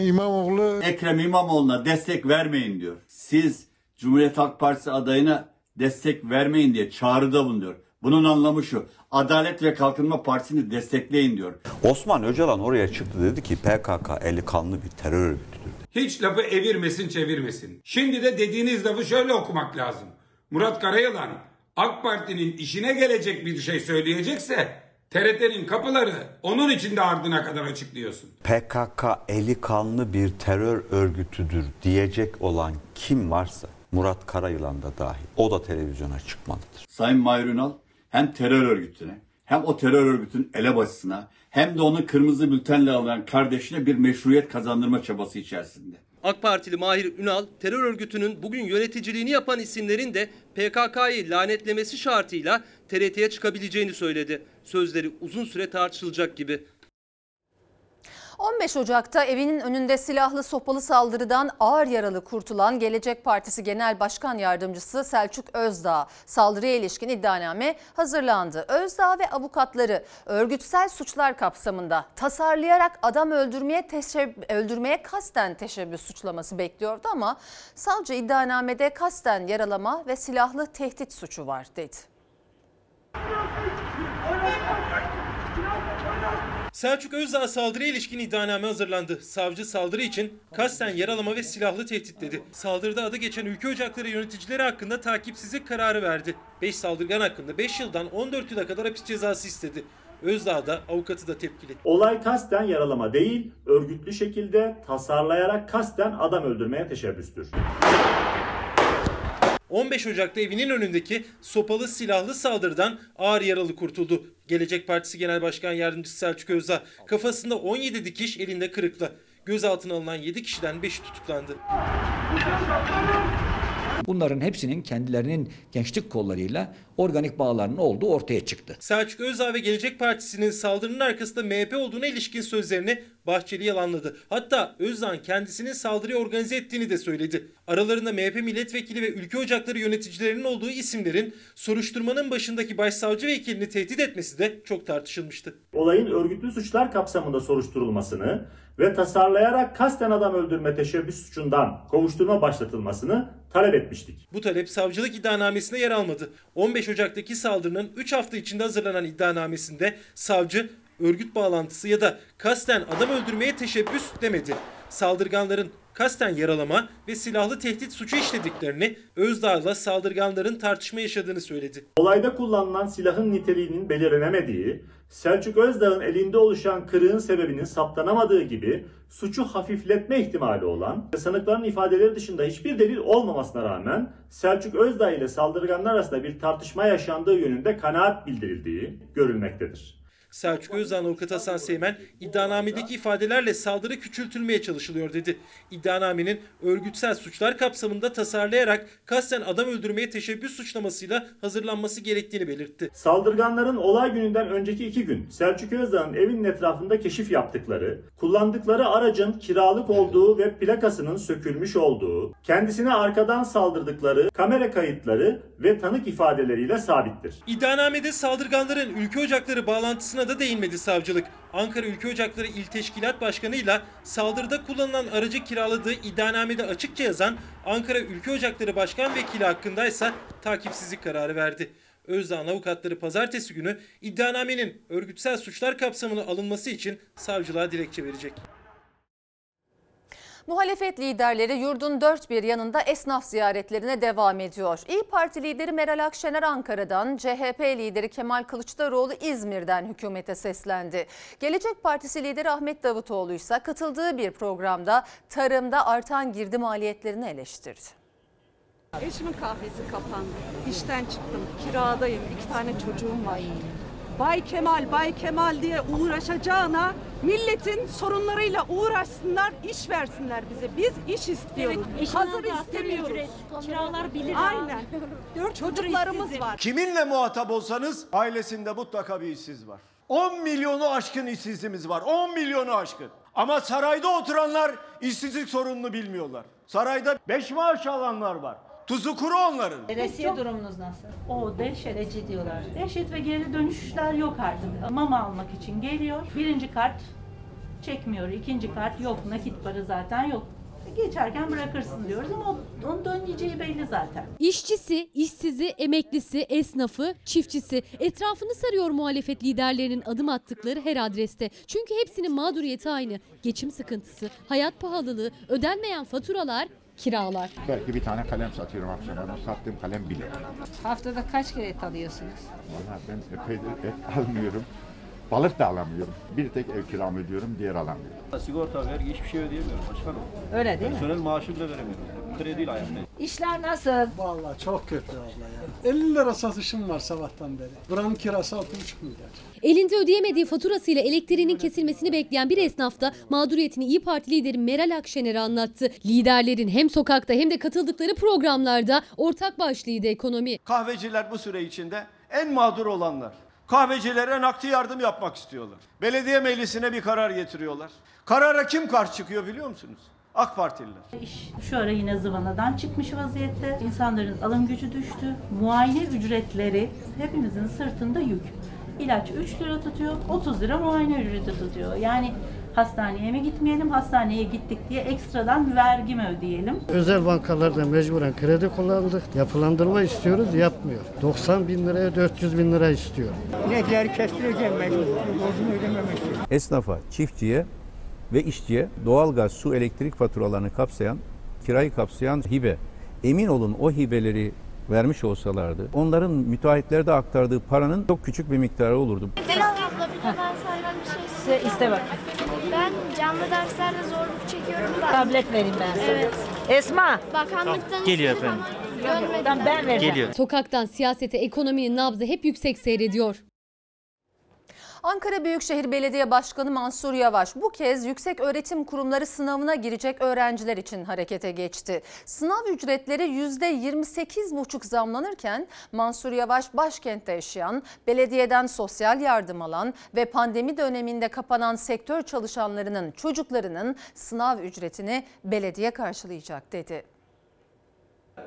[SPEAKER 23] İmamoğlu
[SPEAKER 18] Ekrem İmamoğlu'na destek vermeyin diyor. Siz Cumhuriyet Halk Partisi adayına destek vermeyin diye çağrıda bulunuyor. Bunun anlamı şu. Adalet ve Kalkınma Partisi'ni destekleyin diyor.
[SPEAKER 21] Osman Öcalan oraya çıktı dedi ki PKK eli kanlı bir terör örgütüdür.
[SPEAKER 16] Hiç lafı evirmesin çevirmesin. Şimdi de dediğiniz lafı şöyle okumak lazım. Murat Karayalan AK Parti'nin işine gelecek bir şey söyleyecekse TRT'nin kapıları onun için de ardına kadar açıklıyorsun.
[SPEAKER 21] PKK eli kanlı bir terör örgütüdür diyecek olan kim varsa Murat Karayılan da dahil o da televizyona çıkmalıdır.
[SPEAKER 18] Sayın Mahir Ünal hem terör örgütüne hem o terör örgütünün elebaşısına hem de onun kırmızı bültenle alınan kardeşine bir meşruiyet kazandırma çabası içerisinde.
[SPEAKER 17] AK Partili Mahir Ünal, terör örgütünün bugün yöneticiliğini yapan isimlerin de PKK'yı lanetlemesi şartıyla TRT'ye çıkabileceğini söyledi. Sözleri uzun süre tartışılacak gibi.
[SPEAKER 1] 15 Ocak'ta evinin önünde silahlı sopalı saldırıdan ağır yaralı kurtulan Gelecek Partisi Genel Başkan Yardımcısı Selçuk Özdağ saldırıya ilişkin iddianame hazırlandı. Özdağ ve avukatları örgütsel suçlar kapsamında tasarlayarak adam öldürmeye öldürmeye kasten teşebbüs suçlaması bekliyordu ama savcı iddianamede kasten yaralama ve silahlı tehdit suçu var dedi.
[SPEAKER 17] Selçuk Özdağ saldırıya ilişkin iddianame hazırlandı. Savcı saldırı için kasten yaralama ve silahlı tehdit dedi. Saldırıda adı geçen ülke ocakları yöneticileri hakkında takipsizlik kararı verdi. 5 saldırgan hakkında 5 yıldan 14 yıla kadar hapis cezası istedi. Özdağ da avukatı da tepkili.
[SPEAKER 24] Olay kasten yaralama değil, örgütlü şekilde tasarlayarak kasten adam öldürmeye teşebbüstür.
[SPEAKER 17] 15 Ocak'ta evinin önündeki sopalı silahlı saldırıdan ağır yaralı kurtuldu. Gelecek Partisi Genel Başkan Yardımcısı Selçuk Özdağ kafasında 17 dikiş elinde kırıkla. Gözaltına alınan 7 kişiden 5'i tutuklandı.
[SPEAKER 12] Bunların hepsinin kendilerinin gençlik kollarıyla organik bağlarının olduğu ortaya çıktı.
[SPEAKER 17] Selçuk Özdağ ve Gelecek Partisi'nin saldırının arkasında MHP olduğuna ilişkin sözlerini Bahçeli yalanladı. Hatta Özdağ'ın kendisinin saldırıyı organize ettiğini de söyledi. Aralarında MHP milletvekili ve ülke ocakları yöneticilerinin olduğu isimlerin soruşturmanın başındaki başsavcı vekilini tehdit etmesi de çok tartışılmıştı.
[SPEAKER 24] Olayın örgütlü suçlar kapsamında soruşturulmasını ve tasarlayarak kasten adam öldürme teşebbüs suçundan kovuşturma başlatılmasını talep etmiştik.
[SPEAKER 17] Bu talep savcılık iddianamesinde yer almadı. 15 Ocak'taki saldırının 3 hafta içinde hazırlanan iddianamesinde savcı örgüt bağlantısı ya da kasten adam öldürmeye teşebbüs demedi. Saldırganların kasten yaralama ve silahlı tehdit suçu işlediklerini, Özdağ'la saldırganların tartışma yaşadığını söyledi.
[SPEAKER 24] Olayda kullanılan silahın niteliğinin belirlenemediği, Selçuk Özdağ'ın elinde oluşan kırığın sebebinin saptanamadığı gibi suçu hafifletme ihtimali olan ve sanıkların ifadeleri dışında hiçbir delil olmamasına rağmen Selçuk Özdağ ile saldırganlar arasında bir tartışma yaşandığı yönünde kanaat bildirildiği görülmektedir.
[SPEAKER 17] Selçuk Özdağ'ın avukatı Hasan Seymen iddianamedeki ifadelerle saldırı küçültülmeye çalışılıyor dedi. İddianamenin örgütsel suçlar kapsamında tasarlayarak kasten adam öldürmeye teşebbüs suçlamasıyla hazırlanması gerektiğini belirtti.
[SPEAKER 24] Saldırganların olay gününden önceki iki gün Selçuk Özdağ'ın evinin etrafında keşif yaptıkları, kullandıkları aracın kiralık olduğu ve plakasının sökülmüş olduğu, kendisine arkadan saldırdıkları kamera kayıtları ve tanık ifadeleriyle sabittir.
[SPEAKER 17] İddianamede saldırganların ülke ocakları bağlantısına da değinmedi savcılık. Ankara Ülke Ocakları İl Teşkilat Başkanı'yla saldırıda kullanılan aracı kiraladığı iddianamede açıkça yazan Ankara Ülke Ocakları Başkan Vekili hakkındaysa takipsizlik kararı verdi. Özdağ'ın avukatları pazartesi günü iddianamenin örgütsel suçlar kapsamına alınması için savcılığa dilekçe verecek.
[SPEAKER 1] Muhalefet liderleri yurdun dört bir yanında esnaf ziyaretlerine devam ediyor. İyi Parti lideri Meral Akşener Ankara'dan, CHP lideri Kemal Kılıçdaroğlu İzmir'den hükümete seslendi. Gelecek Partisi lideri Ahmet Davutoğlu ise katıldığı bir programda tarımda artan girdi maliyetlerini eleştirdi.
[SPEAKER 25] Eşimin kahvesi kapandı. İşten çıktım. Kiradayım. İki tane çocuğum var. Bay Kemal, Bay Kemal diye uğraşacağına milletin sorunlarıyla uğraşsınlar, iş versinler bize. Biz iş istiyoruz.
[SPEAKER 26] eşinin
[SPEAKER 25] Hazır istemiyoruz.
[SPEAKER 26] ücret, kiralar bir lira.
[SPEAKER 25] Aynen.
[SPEAKER 26] Dört
[SPEAKER 25] Çocuklarımız var.
[SPEAKER 11] Kiminle muhatap olsanız ailesinde mutlaka bir işsiz var. 10 milyonu aşkın işsizimiz var. 10 milyonu aşkın. Ama sarayda oturanlar işsizlik sorununu bilmiyorlar. Sarayda 5 maaş alanlar var. Tuzu kuru onların.
[SPEAKER 19] Veresiye durumunuz nasıl?
[SPEAKER 27] O dehşet diyorlar. Dehşet ve geri dönüşler yok artık. Mama almak için geliyor. Birinci kart çekmiyor. ikinci kart yok. Nakit para zaten yok. Geçerken bırakırsın diyoruz ama onun dönmeyeceği belli zaten.
[SPEAKER 28] İşçisi, işsizi, emeklisi, esnafı, çiftçisi etrafını sarıyor muhalefet liderlerinin adım attıkları her adreste. Çünkü hepsinin mağduriyeti aynı. Geçim sıkıntısı, hayat pahalılığı, ödenmeyen faturalar, kiralar.
[SPEAKER 29] Belki bir tane kalem satıyorum akşam. Ama sattığım kalem bile.
[SPEAKER 19] Haftada kaç kere et alıyorsunuz?
[SPEAKER 29] Vallahi ben epeydir et almıyorum. Balık da alamıyorum. Bir tek ev kiramı ödüyorum, diğer alamıyorum.
[SPEAKER 30] Sigorta, vergi hiçbir şey ödeyemiyorum başkanım.
[SPEAKER 19] Öyle değil mi?
[SPEAKER 30] Personel maaşı bile veremiyorum. Krediyle ayaktayım.
[SPEAKER 19] İşler nasıl?
[SPEAKER 23] Vallahi çok kötü abla ya. 50 lira satışım var sabahtan beri. Buranın kirası 6,5 milyar.
[SPEAKER 28] Elinde ödeyemediği faturasıyla elektriğinin kesilmesini bekleyen bir esnaf da mağduriyetini İyi Parti lideri Meral Akşener'e anlattı. Liderlerin hem sokakta hem de katıldıkları programlarda ortak başlığıydı ekonomi.
[SPEAKER 11] Kahveciler bu süre içinde en mağdur olanlar. Kahvecilere nakdi yardım yapmak istiyorlar. Belediye meclisine bir karar getiriyorlar. Karara kim karşı çıkıyor biliyor musunuz? AK Partililer.
[SPEAKER 27] İş şu ara yine zıvanadan çıkmış vaziyette. İnsanların alım gücü düştü. Muayene ücretleri hepimizin sırtında yük. İlaç 3 lira tutuyor, 30 lira muayene ücreti tutuyor. Yani hastaneye mi gitmeyelim, hastaneye gittik diye ekstradan vergi mi ödeyelim?
[SPEAKER 23] Özel bankalarda mecburen kredi kullandık. Yapılandırma istiyoruz, yapmıyor. 90 bin liraya 400 bin lira istiyor.
[SPEAKER 31] İnekleri kestireceğim mecbur. Borcumu ödememek için.
[SPEAKER 14] Esnafa, çiftçiye ve işçiye doğalgaz, su, elektrik faturalarını kapsayan, kirayı kapsayan hibe. Emin olun o hibeleri vermiş olsalardı onların müteahhitlere de aktardığı paranın çok küçük bir miktarı olurdu.
[SPEAKER 32] Bilal abla bir de ben senden bir şey isteyeyim.
[SPEAKER 19] İste bak.
[SPEAKER 32] Ben canlı derslerde zorluk çekiyorum da.
[SPEAKER 19] Tablet vereyim ben sana.
[SPEAKER 32] Evet.
[SPEAKER 19] Esma.
[SPEAKER 32] Bakanlıktan
[SPEAKER 19] Geliyor
[SPEAKER 32] istedim
[SPEAKER 19] efendim. Tamam, ben vereceğim.
[SPEAKER 28] Sokaktan siyasete ekonominin nabzı hep yüksek seyrediyor.
[SPEAKER 1] Ankara Büyükşehir Belediye Başkanı Mansur Yavaş bu kez yüksek öğretim kurumları sınavına girecek öğrenciler için harekete geçti. Sınav ücretleri %28,5 zamlanırken Mansur Yavaş başkentte yaşayan, belediyeden sosyal yardım alan ve pandemi döneminde kapanan sektör çalışanlarının çocuklarının sınav ücretini belediye karşılayacak dedi.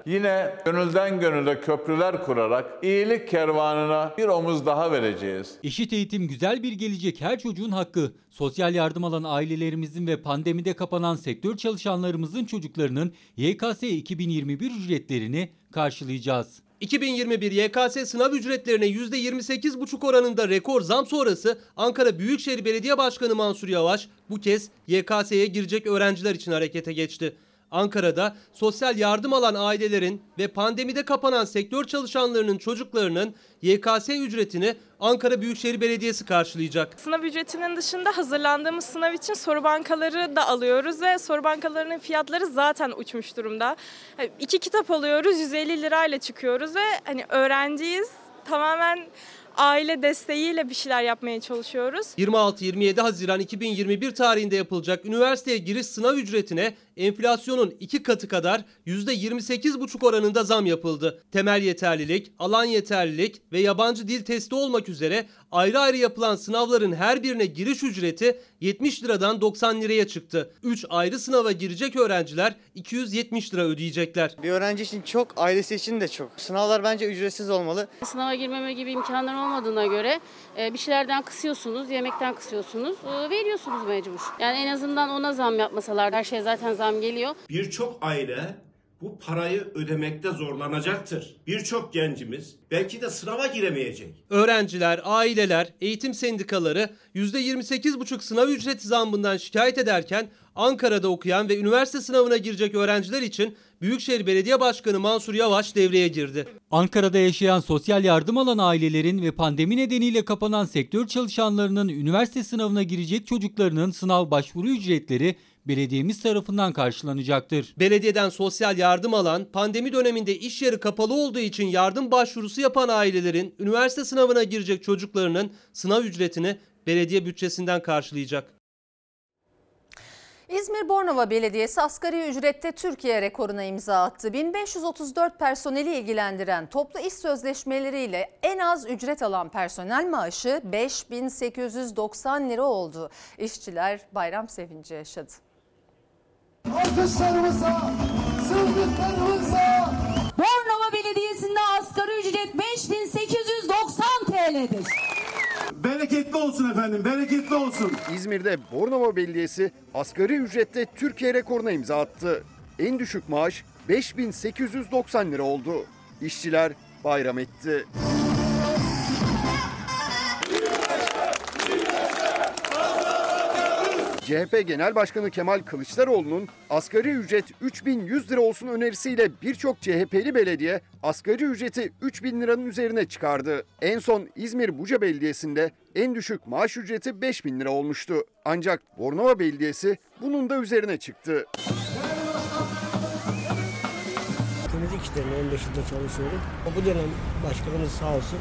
[SPEAKER 33] Yine gönülden gönüle köprüler kurarak iyilik kervanına bir omuz daha vereceğiz.
[SPEAKER 20] Eşit eğitim güzel bir gelecek her çocuğun hakkı. Sosyal yardım alan ailelerimizin ve pandemide kapanan sektör çalışanlarımızın çocuklarının YKS 2021 ücretlerini karşılayacağız.
[SPEAKER 17] 2021 YKS sınav ücretlerine %28,5 oranında rekor zam sonrası Ankara Büyükşehir Belediye Başkanı Mansur Yavaş bu kez YKS'ye girecek öğrenciler için harekete geçti. Ankara'da sosyal yardım alan ailelerin ve pandemide kapanan sektör çalışanlarının çocuklarının YKS ücretini Ankara Büyükşehir Belediyesi karşılayacak.
[SPEAKER 34] Sınav ücretinin dışında hazırlandığımız sınav için soru bankaları da alıyoruz ve soru bankalarının fiyatları zaten uçmuş durumda. Hani İki kitap alıyoruz 150 lirayla çıkıyoruz ve hani öğrenciyiz tamamen aile desteğiyle bir şeyler yapmaya çalışıyoruz.
[SPEAKER 17] 26-27 Haziran 2021 tarihinde yapılacak üniversiteye giriş sınav ücretine enflasyonun iki katı kadar %28,5 oranında zam yapıldı. Temel yeterlilik, alan yeterlilik ve yabancı dil testi olmak üzere ayrı ayrı yapılan sınavların her birine giriş ücreti 70 liradan 90 liraya çıktı. 3 ayrı sınava girecek öğrenciler 270 lira ödeyecekler.
[SPEAKER 35] Bir öğrenci için çok, ailesi için de çok. Sınavlar bence ücretsiz olmalı.
[SPEAKER 27] Sınava girmeme gibi imkanlar olmadığına göre bir şeylerden kısıyorsunuz, yemekten kısıyorsunuz, e, veriyorsunuz mecbur. Yani en azından ona zam yapmasalar, her şey zaten zam geliyor.
[SPEAKER 24] Birçok aile bu parayı ödemekte zorlanacaktır. Birçok gencimiz belki de sınava giremeyecek.
[SPEAKER 17] Öğrenciler, aileler, eğitim sendikaları %28,5 sınav ücreti zammından şikayet ederken Ankara'da okuyan ve üniversite sınavına girecek öğrenciler için Büyükşehir Belediye Başkanı Mansur Yavaş devreye girdi.
[SPEAKER 20] Ankara'da yaşayan sosyal yardım alan ailelerin ve pandemi nedeniyle kapanan sektör çalışanlarının üniversite sınavına girecek çocuklarının sınav başvuru ücretleri belediyemiz tarafından karşılanacaktır.
[SPEAKER 17] Belediyeden sosyal yardım alan, pandemi döneminde iş yeri kapalı olduğu için yardım başvurusu yapan ailelerin üniversite sınavına girecek çocuklarının sınav ücretini belediye bütçesinden karşılayacak.
[SPEAKER 1] İzmir Bornova Belediyesi asgari ücrette Türkiye rekoruna imza attı. 1534 personeli ilgilendiren toplu iş sözleşmeleriyle en az ücret alan personel maaşı 5890 lira oldu. İşçiler bayram sevinci yaşadı.
[SPEAKER 36] Alkışlarımıza, sızlıklarımıza.
[SPEAKER 37] Bornova Belediyesi'nde asgari ücret 5890 TL'dir.
[SPEAKER 36] Bereketli olsun efendim, bereketli olsun.
[SPEAKER 10] İzmir'de Bornova Belediyesi asgari ücrette Türkiye rekoruna imza attı. En düşük maaş 5890 lira oldu. İşçiler bayram etti. CHP Genel Başkanı Kemal Kılıçdaroğlu'nun asgari ücret 3100 lira olsun önerisiyle birçok CHP'li belediye asgari ücreti 3000 liranın üzerine çıkardı. En son İzmir Buca Belediyesi'nde en düşük maaş ücreti 5000 lira olmuştu. Ancak Bornova Belediyesi bunun da üzerine çıktı.
[SPEAKER 31] Temizlik işlerinde 15 yılda çalışıyorum. Bu dönem başkanımız sağ olsun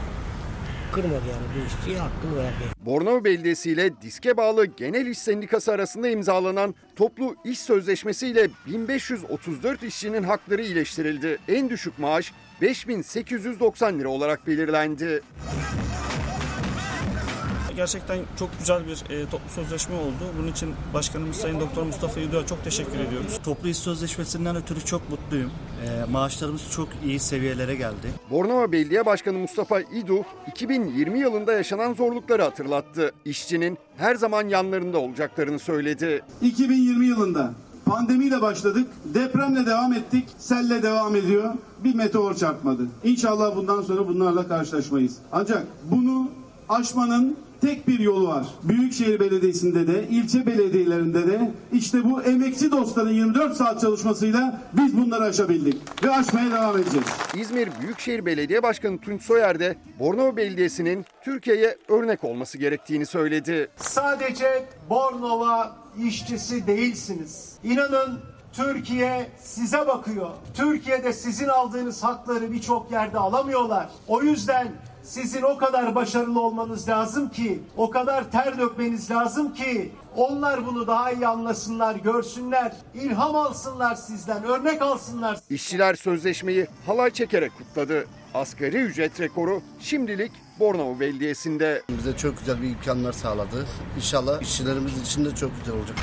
[SPEAKER 31] kırmadı yani bu işçiye hakkını verdi.
[SPEAKER 10] Bornova Belediyesi ile diske bağlı Genel İş Sendikası arasında imzalanan toplu iş sözleşmesiyle 1534 işçinin hakları iyileştirildi. En düşük maaş 5890 lira olarak belirlendi.
[SPEAKER 38] Gerçekten çok güzel bir e, toplu sözleşme oldu. Bunun için Başkanımız Sayın Doktor Mustafa Yüdü'ye çok teşekkür ediyoruz.
[SPEAKER 39] Toplu iş sözleşmesinden ötürü çok mutluyum. E, maaşlarımız çok iyi seviyelere geldi.
[SPEAKER 10] Bornova Belediye Başkanı Mustafa İdu 2020 yılında yaşanan zorlukları hatırlattı. İşçinin her zaman yanlarında olacaklarını söyledi.
[SPEAKER 36] 2020 yılında pandemiyle başladık, depremle devam ettik, selle devam ediyor. Bir meteor çarpmadı. İnşallah bundan sonra bunlarla karşılaşmayız. Ancak bunu aşmanın tek bir yolu var. Büyükşehir Belediyesi'nde de, ilçe belediyelerinde de işte bu emekçi dostların 24 saat çalışmasıyla biz bunları aşabildik ve aşmaya devam edeceğiz.
[SPEAKER 10] İzmir Büyükşehir Belediye Başkanı Tunç Soyer de Bornova Belediyesi'nin Türkiye'ye örnek olması gerektiğini söyledi.
[SPEAKER 36] Sadece Bornova işçisi değilsiniz. İnanın Türkiye size bakıyor. Türkiye'de sizin aldığınız hakları birçok yerde alamıyorlar. O yüzden sizin o kadar başarılı olmanız lazım ki, o kadar ter dökmeniz lazım ki onlar bunu daha iyi anlasınlar, görsünler, ilham alsınlar sizden, örnek alsınlar.
[SPEAKER 10] İşçiler sözleşmeyi halay çekerek kutladı. Asgari ücret rekoru şimdilik Bornova Belediyesi'nde.
[SPEAKER 40] Bize çok güzel bir imkanlar sağladı. İnşallah işçilerimiz için de çok güzel olacak.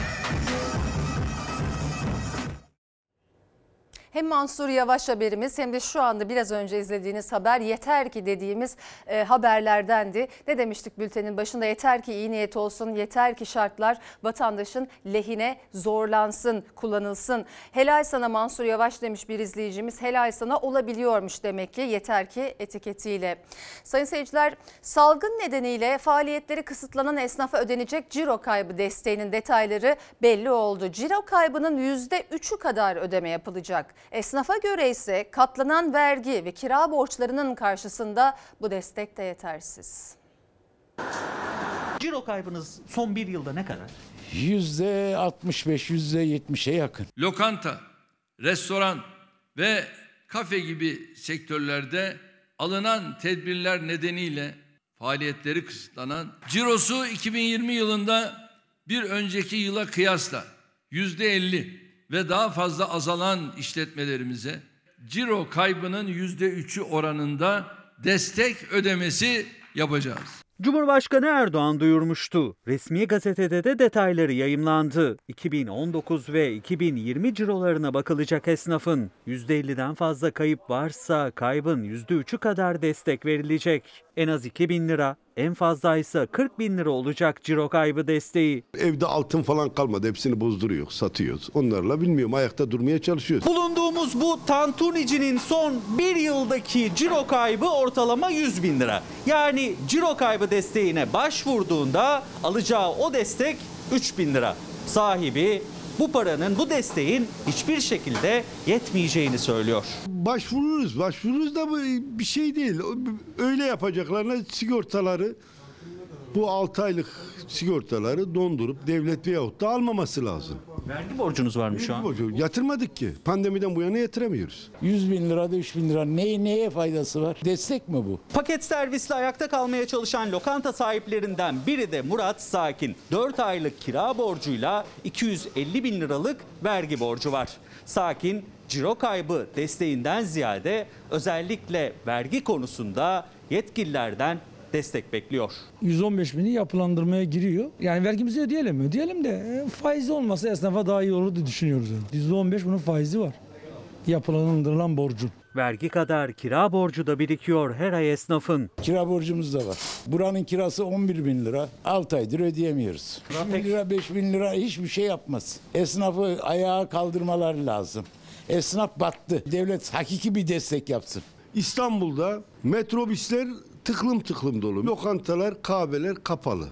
[SPEAKER 1] Hem Mansur Yavaş haberimiz hem de şu anda biraz önce izlediğiniz haber yeter ki dediğimiz e, haberlerdendi. Ne demiştik bültenin başında yeter ki iyi niyet olsun, yeter ki şartlar vatandaşın lehine zorlansın, kullanılsın. Helal sana Mansur Yavaş demiş bir izleyicimiz. Helal sana olabiliyormuş demek ki yeter ki etiketiyle. Sayın seyirciler salgın nedeniyle faaliyetleri kısıtlanan esnafa ödenecek ciro kaybı desteğinin detayları belli oldu. Ciro kaybının %3'ü kadar ödeme yapılacak. Esnafa göre ise katlanan vergi ve kira borçlarının karşısında bu destek de yetersiz.
[SPEAKER 41] Ciro kaybınız son bir yılda ne kadar?
[SPEAKER 42] Yüzde 65, yüzde 70'e yakın.
[SPEAKER 13] Lokanta, restoran ve kafe gibi sektörlerde alınan tedbirler nedeniyle faaliyetleri kısıtlanan, cirosu 2020 yılında bir önceki yıla kıyasla yüzde 50 ve daha fazla azalan işletmelerimize ciro kaybının yüzde 3'ü oranında destek ödemesi yapacağız.
[SPEAKER 43] Cumhurbaşkanı Erdoğan duyurmuştu. Resmi gazetede de detayları yayımlandı. 2019 ve 2020 cirolarına bakılacak esnafın %50'den fazla kayıp varsa kaybın %3'ü kadar destek verilecek. En az 2 bin lira, en fazla ise 40 bin lira olacak ciro kaybı desteği.
[SPEAKER 44] Evde altın falan kalmadı. Hepsini bozduruyor, satıyoruz. Onlarla bilmiyorum ayakta durmaya çalışıyoruz.
[SPEAKER 41] Bulunduğumuz bu tantunicinin son bir yıldaki ciro kaybı ortalama 100 bin lira. Yani ciro kaybı desteğine başvurduğunda alacağı o destek 3 bin lira. Sahibi bu paranın, bu desteğin hiçbir şekilde yetmeyeceğini söylüyor.
[SPEAKER 44] Başvururuz, başvururuz da bir şey değil. Öyle yapacaklarına sigortaları bu 6 aylık sigortaları dondurup devlet veyahut da almaması lazım.
[SPEAKER 41] Vergi borcunuz var mı şu an?
[SPEAKER 44] Borcu Yatırmadık ki. Pandemiden bu yana yatıramıyoruz.
[SPEAKER 36] 100 bin lira da 3 bin lira neye, neye faydası var? Destek mi bu?
[SPEAKER 41] Paket servisle ayakta kalmaya çalışan lokanta sahiplerinden biri de Murat Sakin. 4 aylık kira borcuyla 250 bin liralık vergi borcu var. Sakin, ciro kaybı desteğinden ziyade özellikle vergi konusunda yetkililerden destek bekliyor.
[SPEAKER 45] 115 bini yapılandırmaya giriyor. Yani vergimizi ödeyelim mi? Ödeyelim de e, faizi olmasa esnafa daha iyi olur diye düşünüyoruz. Yani. %15 bunun faizi var. Yapılandırılan borcun.
[SPEAKER 43] Vergi kadar kira borcu da birikiyor her ay esnafın.
[SPEAKER 36] Kira borcumuz da var. Buranın kirası 11 bin lira. 6 aydır ödeyemiyoruz. 3 bin lira 5 bin lira hiçbir şey yapmaz. Esnafı ayağa kaldırmaları lazım. Esnaf battı. Devlet hakiki bir destek yapsın.
[SPEAKER 44] İstanbul'da metrobüsler tıklım tıklım dolu. Lokantalar, kahveler kapalı.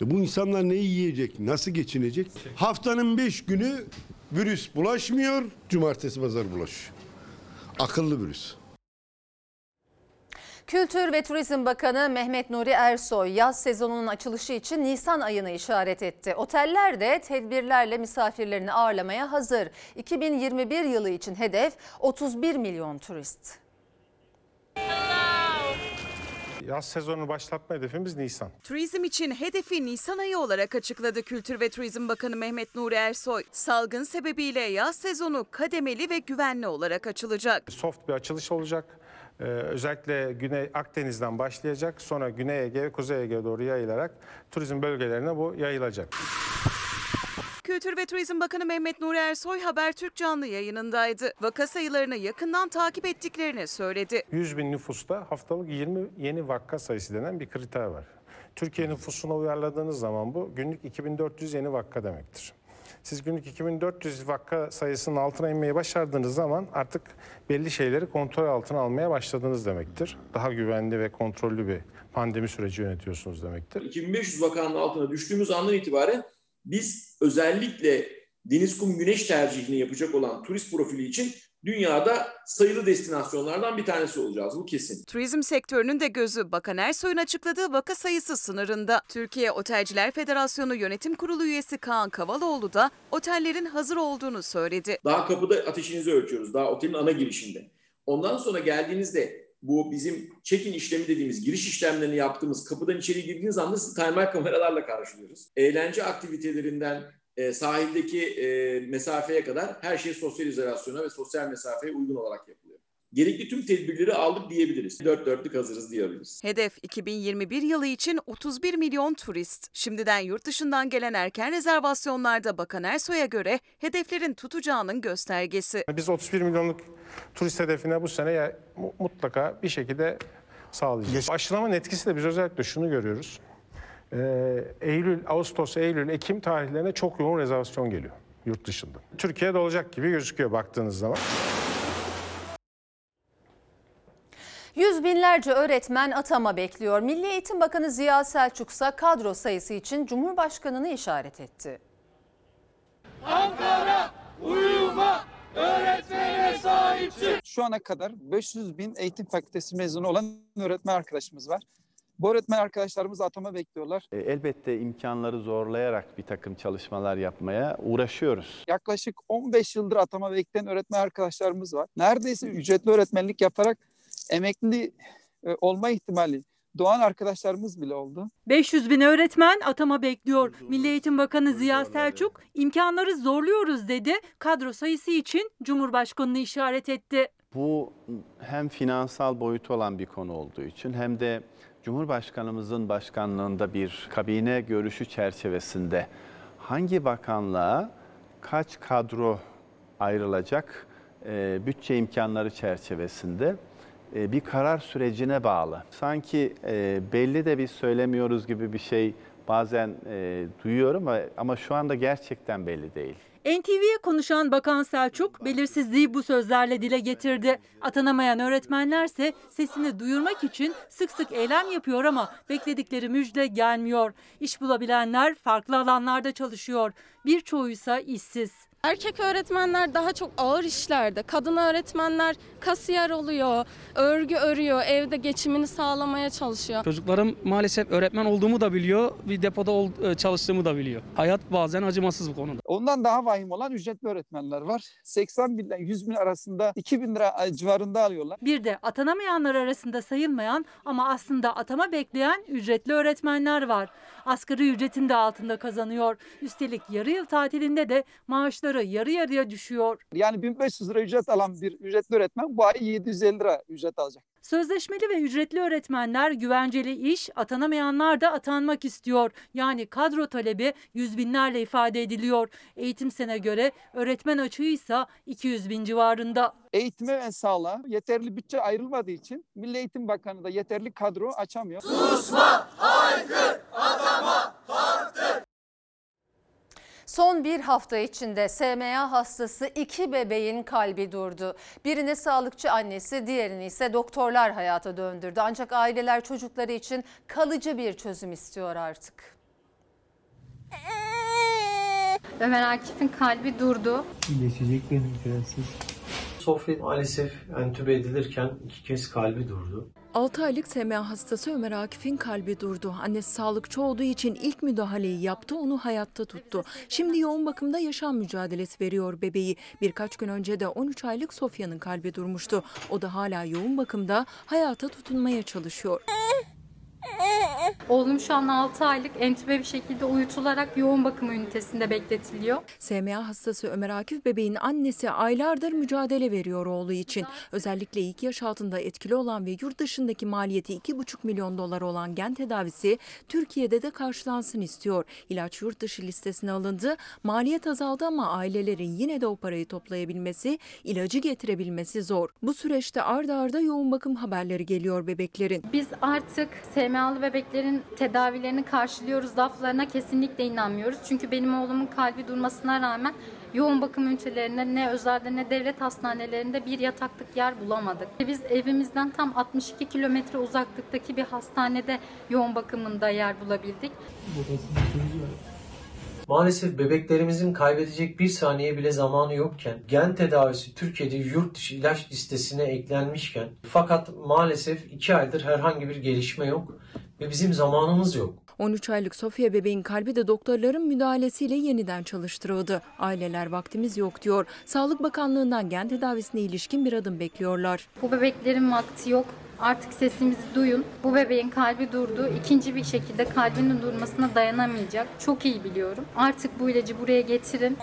[SPEAKER 44] E bu insanlar ne yiyecek, nasıl geçinecek? Haftanın beş günü virüs bulaşmıyor, cumartesi pazar bulaşıyor. Akıllı virüs.
[SPEAKER 1] Kültür ve Turizm Bakanı Mehmet Nuri Ersoy yaz sezonunun açılışı için Nisan ayını işaret etti. Oteller de tedbirlerle misafirlerini ağırlamaya hazır. 2021 yılı için hedef 31 milyon turist.
[SPEAKER 46] Yaz sezonu başlatma hedefimiz Nisan.
[SPEAKER 4] Turizm için hedefi Nisan ayı olarak açıkladı Kültür ve Turizm Bakanı Mehmet Nuri Ersoy. Salgın sebebiyle yaz sezonu kademeli ve güvenli olarak açılacak.
[SPEAKER 46] Soft bir açılış olacak. Ee, özellikle Güney Akdeniz'den başlayacak. Sonra Güney Ege ve Kuzey Ege'ye doğru yayılarak turizm bölgelerine bu yayılacak.
[SPEAKER 4] Kültür ve Turizm Bakanı Mehmet Nuri Ersoy Habertürk canlı yayınındaydı. Vaka sayılarını yakından takip ettiklerini söyledi.
[SPEAKER 46] 100 bin nüfusta haftalık 20 yeni vaka sayısı denen bir kriter var. Türkiye nüfusuna uyarladığınız zaman bu günlük 2400 yeni vaka demektir. Siz günlük 2400 vaka sayısının altına inmeyi başardığınız zaman artık belli şeyleri kontrol altına almaya başladınız demektir. Daha güvenli ve kontrollü bir pandemi süreci yönetiyorsunuz demektir.
[SPEAKER 47] 2500 vakanın altına düştüğümüz andan itibaren biz özellikle deniz, kum, güneş tercihini yapacak olan turist profili için dünyada sayılı destinasyonlardan bir tanesi olacağız. Bu kesin.
[SPEAKER 4] Turizm sektörünün de gözü Bakan Ersoy'un açıkladığı vaka sayısı sınırında. Türkiye Otelciler Federasyonu Yönetim Kurulu üyesi Kaan Kavaloğlu da otellerin hazır olduğunu söyledi.
[SPEAKER 47] Daha kapıda ateşinizi ölçüyoruz. Daha otelin ana girişinde. Ondan sonra geldiğinizde bu bizim check-in işlemi dediğimiz giriş işlemlerini yaptığımız kapıdan içeri girdiğiniz anda sizi termal kameralarla karşılıyoruz. Eğlence aktivitelerinden e, sahildeki e, mesafeye kadar her şey sosyal izolasyona ve sosyal mesafeye uygun olarak yapılıyor. Gerekli tüm tedbirleri aldık diyebiliriz. Dört dörtlük hazırız diyebiliriz.
[SPEAKER 4] Hedef 2021 yılı için 31 milyon turist. Şimdiden yurt dışından gelen erken rezervasyonlarda Bakan Ersoy'a göre hedeflerin tutacağının göstergesi.
[SPEAKER 46] Biz 31 milyonluk turist hedefine bu sene ya, mutlaka bir şekilde sağlayacağız. Aşılamanın etkisi de biz özellikle şunu görüyoruz. Ee, Eylül, Ağustos, Eylül, Ekim tarihlerine çok yoğun rezervasyon geliyor yurt dışında. Türkiye'de olacak gibi gözüküyor baktığınız zaman.
[SPEAKER 1] Yüz binlerce öğretmen atama bekliyor. Milli Eğitim Bakanı Ziya Selçuk ise kadro sayısı için Cumhurbaşkanı'nı işaret etti.
[SPEAKER 48] Ankara uyuma öğretmene sahipsin.
[SPEAKER 49] Şu ana kadar 500 bin eğitim fakültesi mezunu olan öğretmen arkadaşımız var. Bu öğretmen arkadaşlarımız atama bekliyorlar.
[SPEAKER 50] E, Elbette imkanları zorlayarak bir takım çalışmalar yapmaya uğraşıyoruz.
[SPEAKER 49] Yaklaşık 15 yıldır atama bekleyen öğretmen arkadaşlarımız var. Neredeyse ücretli öğretmenlik yaparak emekli e, olma ihtimali doğan arkadaşlarımız bile oldu.
[SPEAKER 8] 500 bin öğretmen atama bekliyor. Milli Eğitim Bakanı Ziya Selçuk imkanları zorluyoruz dedi. Kadro sayısı için Cumhurbaşkanı'nı işaret etti.
[SPEAKER 50] Bu hem finansal boyutu olan bir konu olduğu için hem de Cumhurbaşkanımızın başkanlığında bir kabine görüşü çerçevesinde hangi bakanlığa kaç kadro ayrılacak e, bütçe imkanları çerçevesinde bir karar sürecine bağlı. Sanki e, belli de biz söylemiyoruz gibi bir şey bazen e, duyuyorum ama şu anda gerçekten belli değil.
[SPEAKER 8] NTV'ye konuşan Bakan Selçuk belirsizliği bu sözlerle dile getirdi. Atanamayan öğretmenlerse sesini duyurmak için sık sık eylem yapıyor ama bekledikleri müjde gelmiyor. İş bulabilenler farklı alanlarda çalışıyor. Birçoğuysa işsiz.
[SPEAKER 51] Erkek öğretmenler daha çok ağır işlerde, kadın öğretmenler kasiyer oluyor, örgü örüyor, evde geçimini sağlamaya çalışıyor.
[SPEAKER 52] Çocuklarım maalesef öğretmen olduğumu da biliyor, bir depoda ol- e, çalıştığımı da biliyor. Hayat bazen acımasız bu konuda.
[SPEAKER 49] Ondan daha vahim olan ücretli öğretmenler var. 80 bin ile 100 bin arasında 2 bin lira e, civarında alıyorlar.
[SPEAKER 8] Bir de atanamayanlar arasında sayılmayan ama aslında atama bekleyen ücretli öğretmenler var. Asgari ücretin de altında kazanıyor. Üstelik yarı yıl tatilinde de maaşları yarı yarıya düşüyor.
[SPEAKER 49] Yani 1500 lira ücret alan bir ücretli öğretmen bu ay 750 lira ücret alacak.
[SPEAKER 8] Sözleşmeli ve ücretli öğretmenler güvenceli iş, atanamayanlar da atanmak istiyor. Yani kadro talebi yüz binlerle ifade ediliyor. Eğitim sene göre öğretmen açığıysa 200 bin civarında.
[SPEAKER 49] Eğitime ve sağlığa yeterli bütçe ayrılmadığı için Milli Eğitim Bakanı da yeterli kadro açamıyor.
[SPEAKER 1] Son bir hafta içinde SMA hastası iki bebeğin kalbi durdu. Birini sağlıkçı annesi, diğerini ise doktorlar hayata döndürdü. Ancak aileler çocukları için kalıcı bir çözüm istiyor artık.
[SPEAKER 53] Ömer Akif'in kalbi durdu.
[SPEAKER 54] Geçecek benim prenses. Sofya maalesef entübe edilirken iki kez kalbi durdu.
[SPEAKER 55] 6 aylık SMA hastası Ömer Akif'in kalbi durdu. Annesi sağlıkçı olduğu için ilk müdahaleyi yaptı, onu hayatta tuttu. Şimdi yoğun bakımda yaşam mücadelesi veriyor bebeği. Birkaç gün önce de 13 aylık Sofya'nın kalbi durmuştu. O da hala yoğun bakımda hayata tutunmaya çalışıyor.
[SPEAKER 53] Oğlum şu an 6 aylık entübe bir şekilde uyutularak yoğun bakım ünitesinde bekletiliyor.
[SPEAKER 55] SMA hastası Ömer Akif bebeğin annesi aylardır mücadele veriyor oğlu için. Özellikle ilk yaş altında etkili olan ve yurt dışındaki maliyeti 2,5 milyon dolar olan gen tedavisi Türkiye'de de karşılansın istiyor. İlaç yurt dışı listesine alındı. Maliyet azaldı ama ailelerin yine de o parayı toplayabilmesi, ilacı getirebilmesi zor. Bu süreçte arda arda yoğun bakım haberleri geliyor bebeklerin.
[SPEAKER 53] Biz artık SMA'lı bebeklerin tedavilerini karşılıyoruz laflarına kesinlikle inanmıyoruz. Çünkü benim oğlumun kalbi durmasına rağmen yoğun bakım ünitelerinde ne özelde ne devlet hastanelerinde bir yataklık yer bulamadık. Biz evimizden tam 62 kilometre uzaklıktaki bir hastanede yoğun bakımında yer bulabildik.
[SPEAKER 54] Maalesef bebeklerimizin kaybedecek bir saniye bile zamanı yokken gen tedavisi Türkiye'de yurt dışı ilaç listesine eklenmişken fakat maalesef iki aydır herhangi bir gelişme yok ve bizim zamanımız yok.
[SPEAKER 55] 13 aylık Sofya bebeğin kalbi de doktorların müdahalesiyle yeniden çalıştırıldı. Aileler vaktimiz yok diyor. Sağlık Bakanlığı'ndan gen tedavisine ilişkin bir adım bekliyorlar.
[SPEAKER 53] Bu bebeklerin vakti yok. Artık sesimizi duyun. Bu bebeğin kalbi durdu. İkinci bir şekilde kalbinin durmasına dayanamayacak. Çok iyi biliyorum. Artık bu ilacı buraya getirin.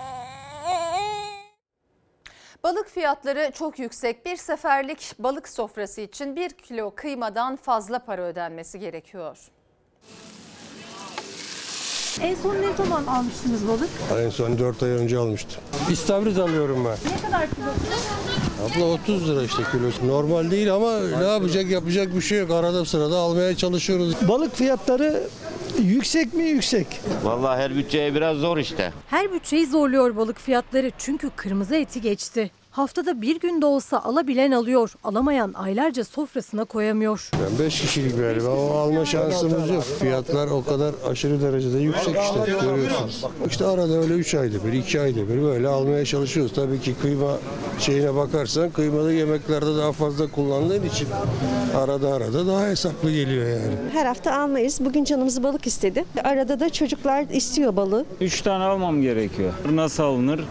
[SPEAKER 1] Balık fiyatları çok yüksek. Bir seferlik balık sofrası için 1 kilo kıymadan fazla para ödenmesi gerekiyor.
[SPEAKER 8] En son ne zaman almıştınız balık?
[SPEAKER 36] En son 4 ay önce almıştım. İstavrit alıyorum ben.
[SPEAKER 8] Ne kadar kilosu?
[SPEAKER 36] Abla 30 lira işte kilosu. Normal değil ama ne yapacak yapacak bir şey yok. Arada sırada almaya çalışıyoruz.
[SPEAKER 56] Balık fiyatları yüksek mi yüksek?
[SPEAKER 57] Vallahi her bütçeye biraz zor işte.
[SPEAKER 8] Her bütçeyi zorluyor balık fiyatları çünkü kırmızı eti geçti. Haftada bir gün de olsa alabilen alıyor, alamayan aylarca sofrasına koyamıyor.
[SPEAKER 36] Ben 5 kişilik galiba o alma şansımız yok. Fiyatlar o kadar aşırı derecede yüksek işte görüyorsunuz. İşte arada öyle 3 ayda bir 2 ayda bir böyle almaya çalışıyoruz. Tabii ki kıyma şeyine bakarsan kıymalı yemeklerde daha fazla kullandığın için arada arada daha hesaplı geliyor yani.
[SPEAKER 58] Her hafta almayız. Bugün canımız balık istedi. Arada da çocuklar istiyor balığı.
[SPEAKER 59] Üç tane almam gerekiyor. Nasıl alınır?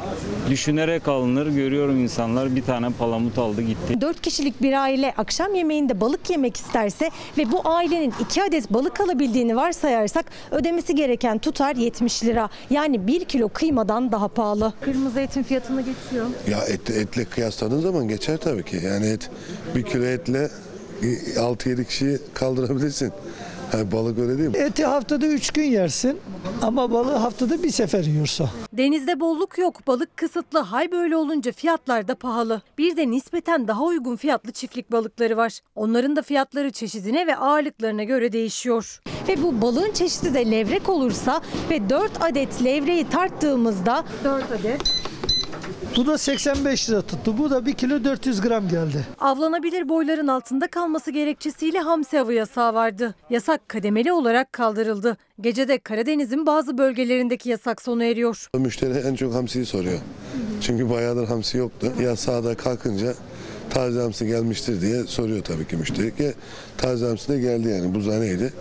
[SPEAKER 59] Düşünerek alınır. Görüyorum
[SPEAKER 60] insanlar bir tane palamut aldı gitti.
[SPEAKER 61] 4 kişilik bir aile akşam yemeğinde balık yemek isterse ve bu ailenin 2 adet balık alabildiğini varsayarsak ödemesi gereken tutar 70 lira. Yani 1 kilo kıymadan daha pahalı. Kırmızı etin fiyatını geçiyor.
[SPEAKER 36] Ya et, etle kıyasladığın zaman geçer tabii ki. Yani et bir kilo etle 6-7 kişiyi kaldırabilirsin. Yani balık öyle değil mi?
[SPEAKER 62] Eti haftada 3 gün yersin ama balığı haftada bir sefer yiyorsa.
[SPEAKER 61] Denizde bolluk yok, balık kısıtlı. Hal böyle olunca fiyatlar da pahalı. Bir de nispeten daha uygun fiyatlı çiftlik balıkları var. Onların da fiyatları çeşidine ve ağırlıklarına göre değişiyor. Ve bu balığın çeşidi de levrek olursa ve 4 adet levreyi tarttığımızda 4 adet
[SPEAKER 62] Bu da 85 lira tuttu. Bu da 1 kilo 400 gram geldi.
[SPEAKER 61] Avlanabilir boyların altında kalması gerekçesiyle hamsi avı yasağı vardı. Yasak kademeli olarak kaldırıldı. Gecede Karadeniz'in bazı bölgelerindeki yasak sona eriyor.
[SPEAKER 36] Müşteri en çok hamsiyi soruyor. Çünkü bayağıdır hamsi yoktu. Ya sağda kalkınca taze hamsi gelmiştir diye soruyor tabii ki müşteri ki taze hamsi de geldi yani buzhaneydi.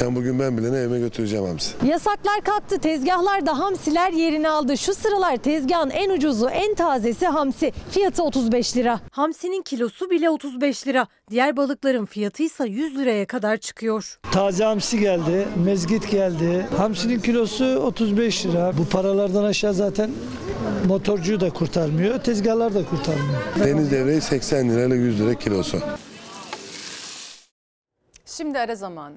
[SPEAKER 36] Yani bugün ben bile evime götüreceğim hamsi.
[SPEAKER 61] Yasaklar kalktı. Tezgahlarda hamsiler yerini aldı. Şu sıralar tezgahın en ucuzu, en tazesi hamsi. Fiyatı 35 lira. Hamsinin kilosu bile 35 lira. Diğer balıkların fiyatı ise 100 liraya kadar çıkıyor.
[SPEAKER 62] Taze hamsi geldi, mezgit geldi. Hamsinin kilosu 35 lira. Bu paralardan aşağı zaten motorcuyu da kurtarmıyor, tezgahlar da kurtarmıyor.
[SPEAKER 36] Deniz devreyi 80 lirayla 100 lira kilosu.
[SPEAKER 1] Şimdi ara zamanı.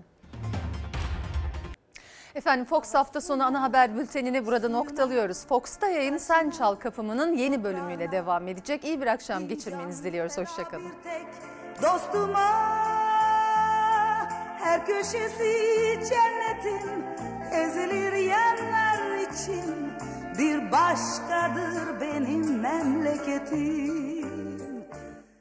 [SPEAKER 1] Efendim Fox hafta sonu ana haber bültenini burada noktalıyoruz. Fox'ta yayın Sen Çal Kapımı'nın yeni bölümüyle devam edecek. İyi bir akşam geçirmenizi diliyoruz. Hoşçakalın.
[SPEAKER 19] Dostuma her köşesi cennetin ezilir yerler için bir başkadır benim memleketim.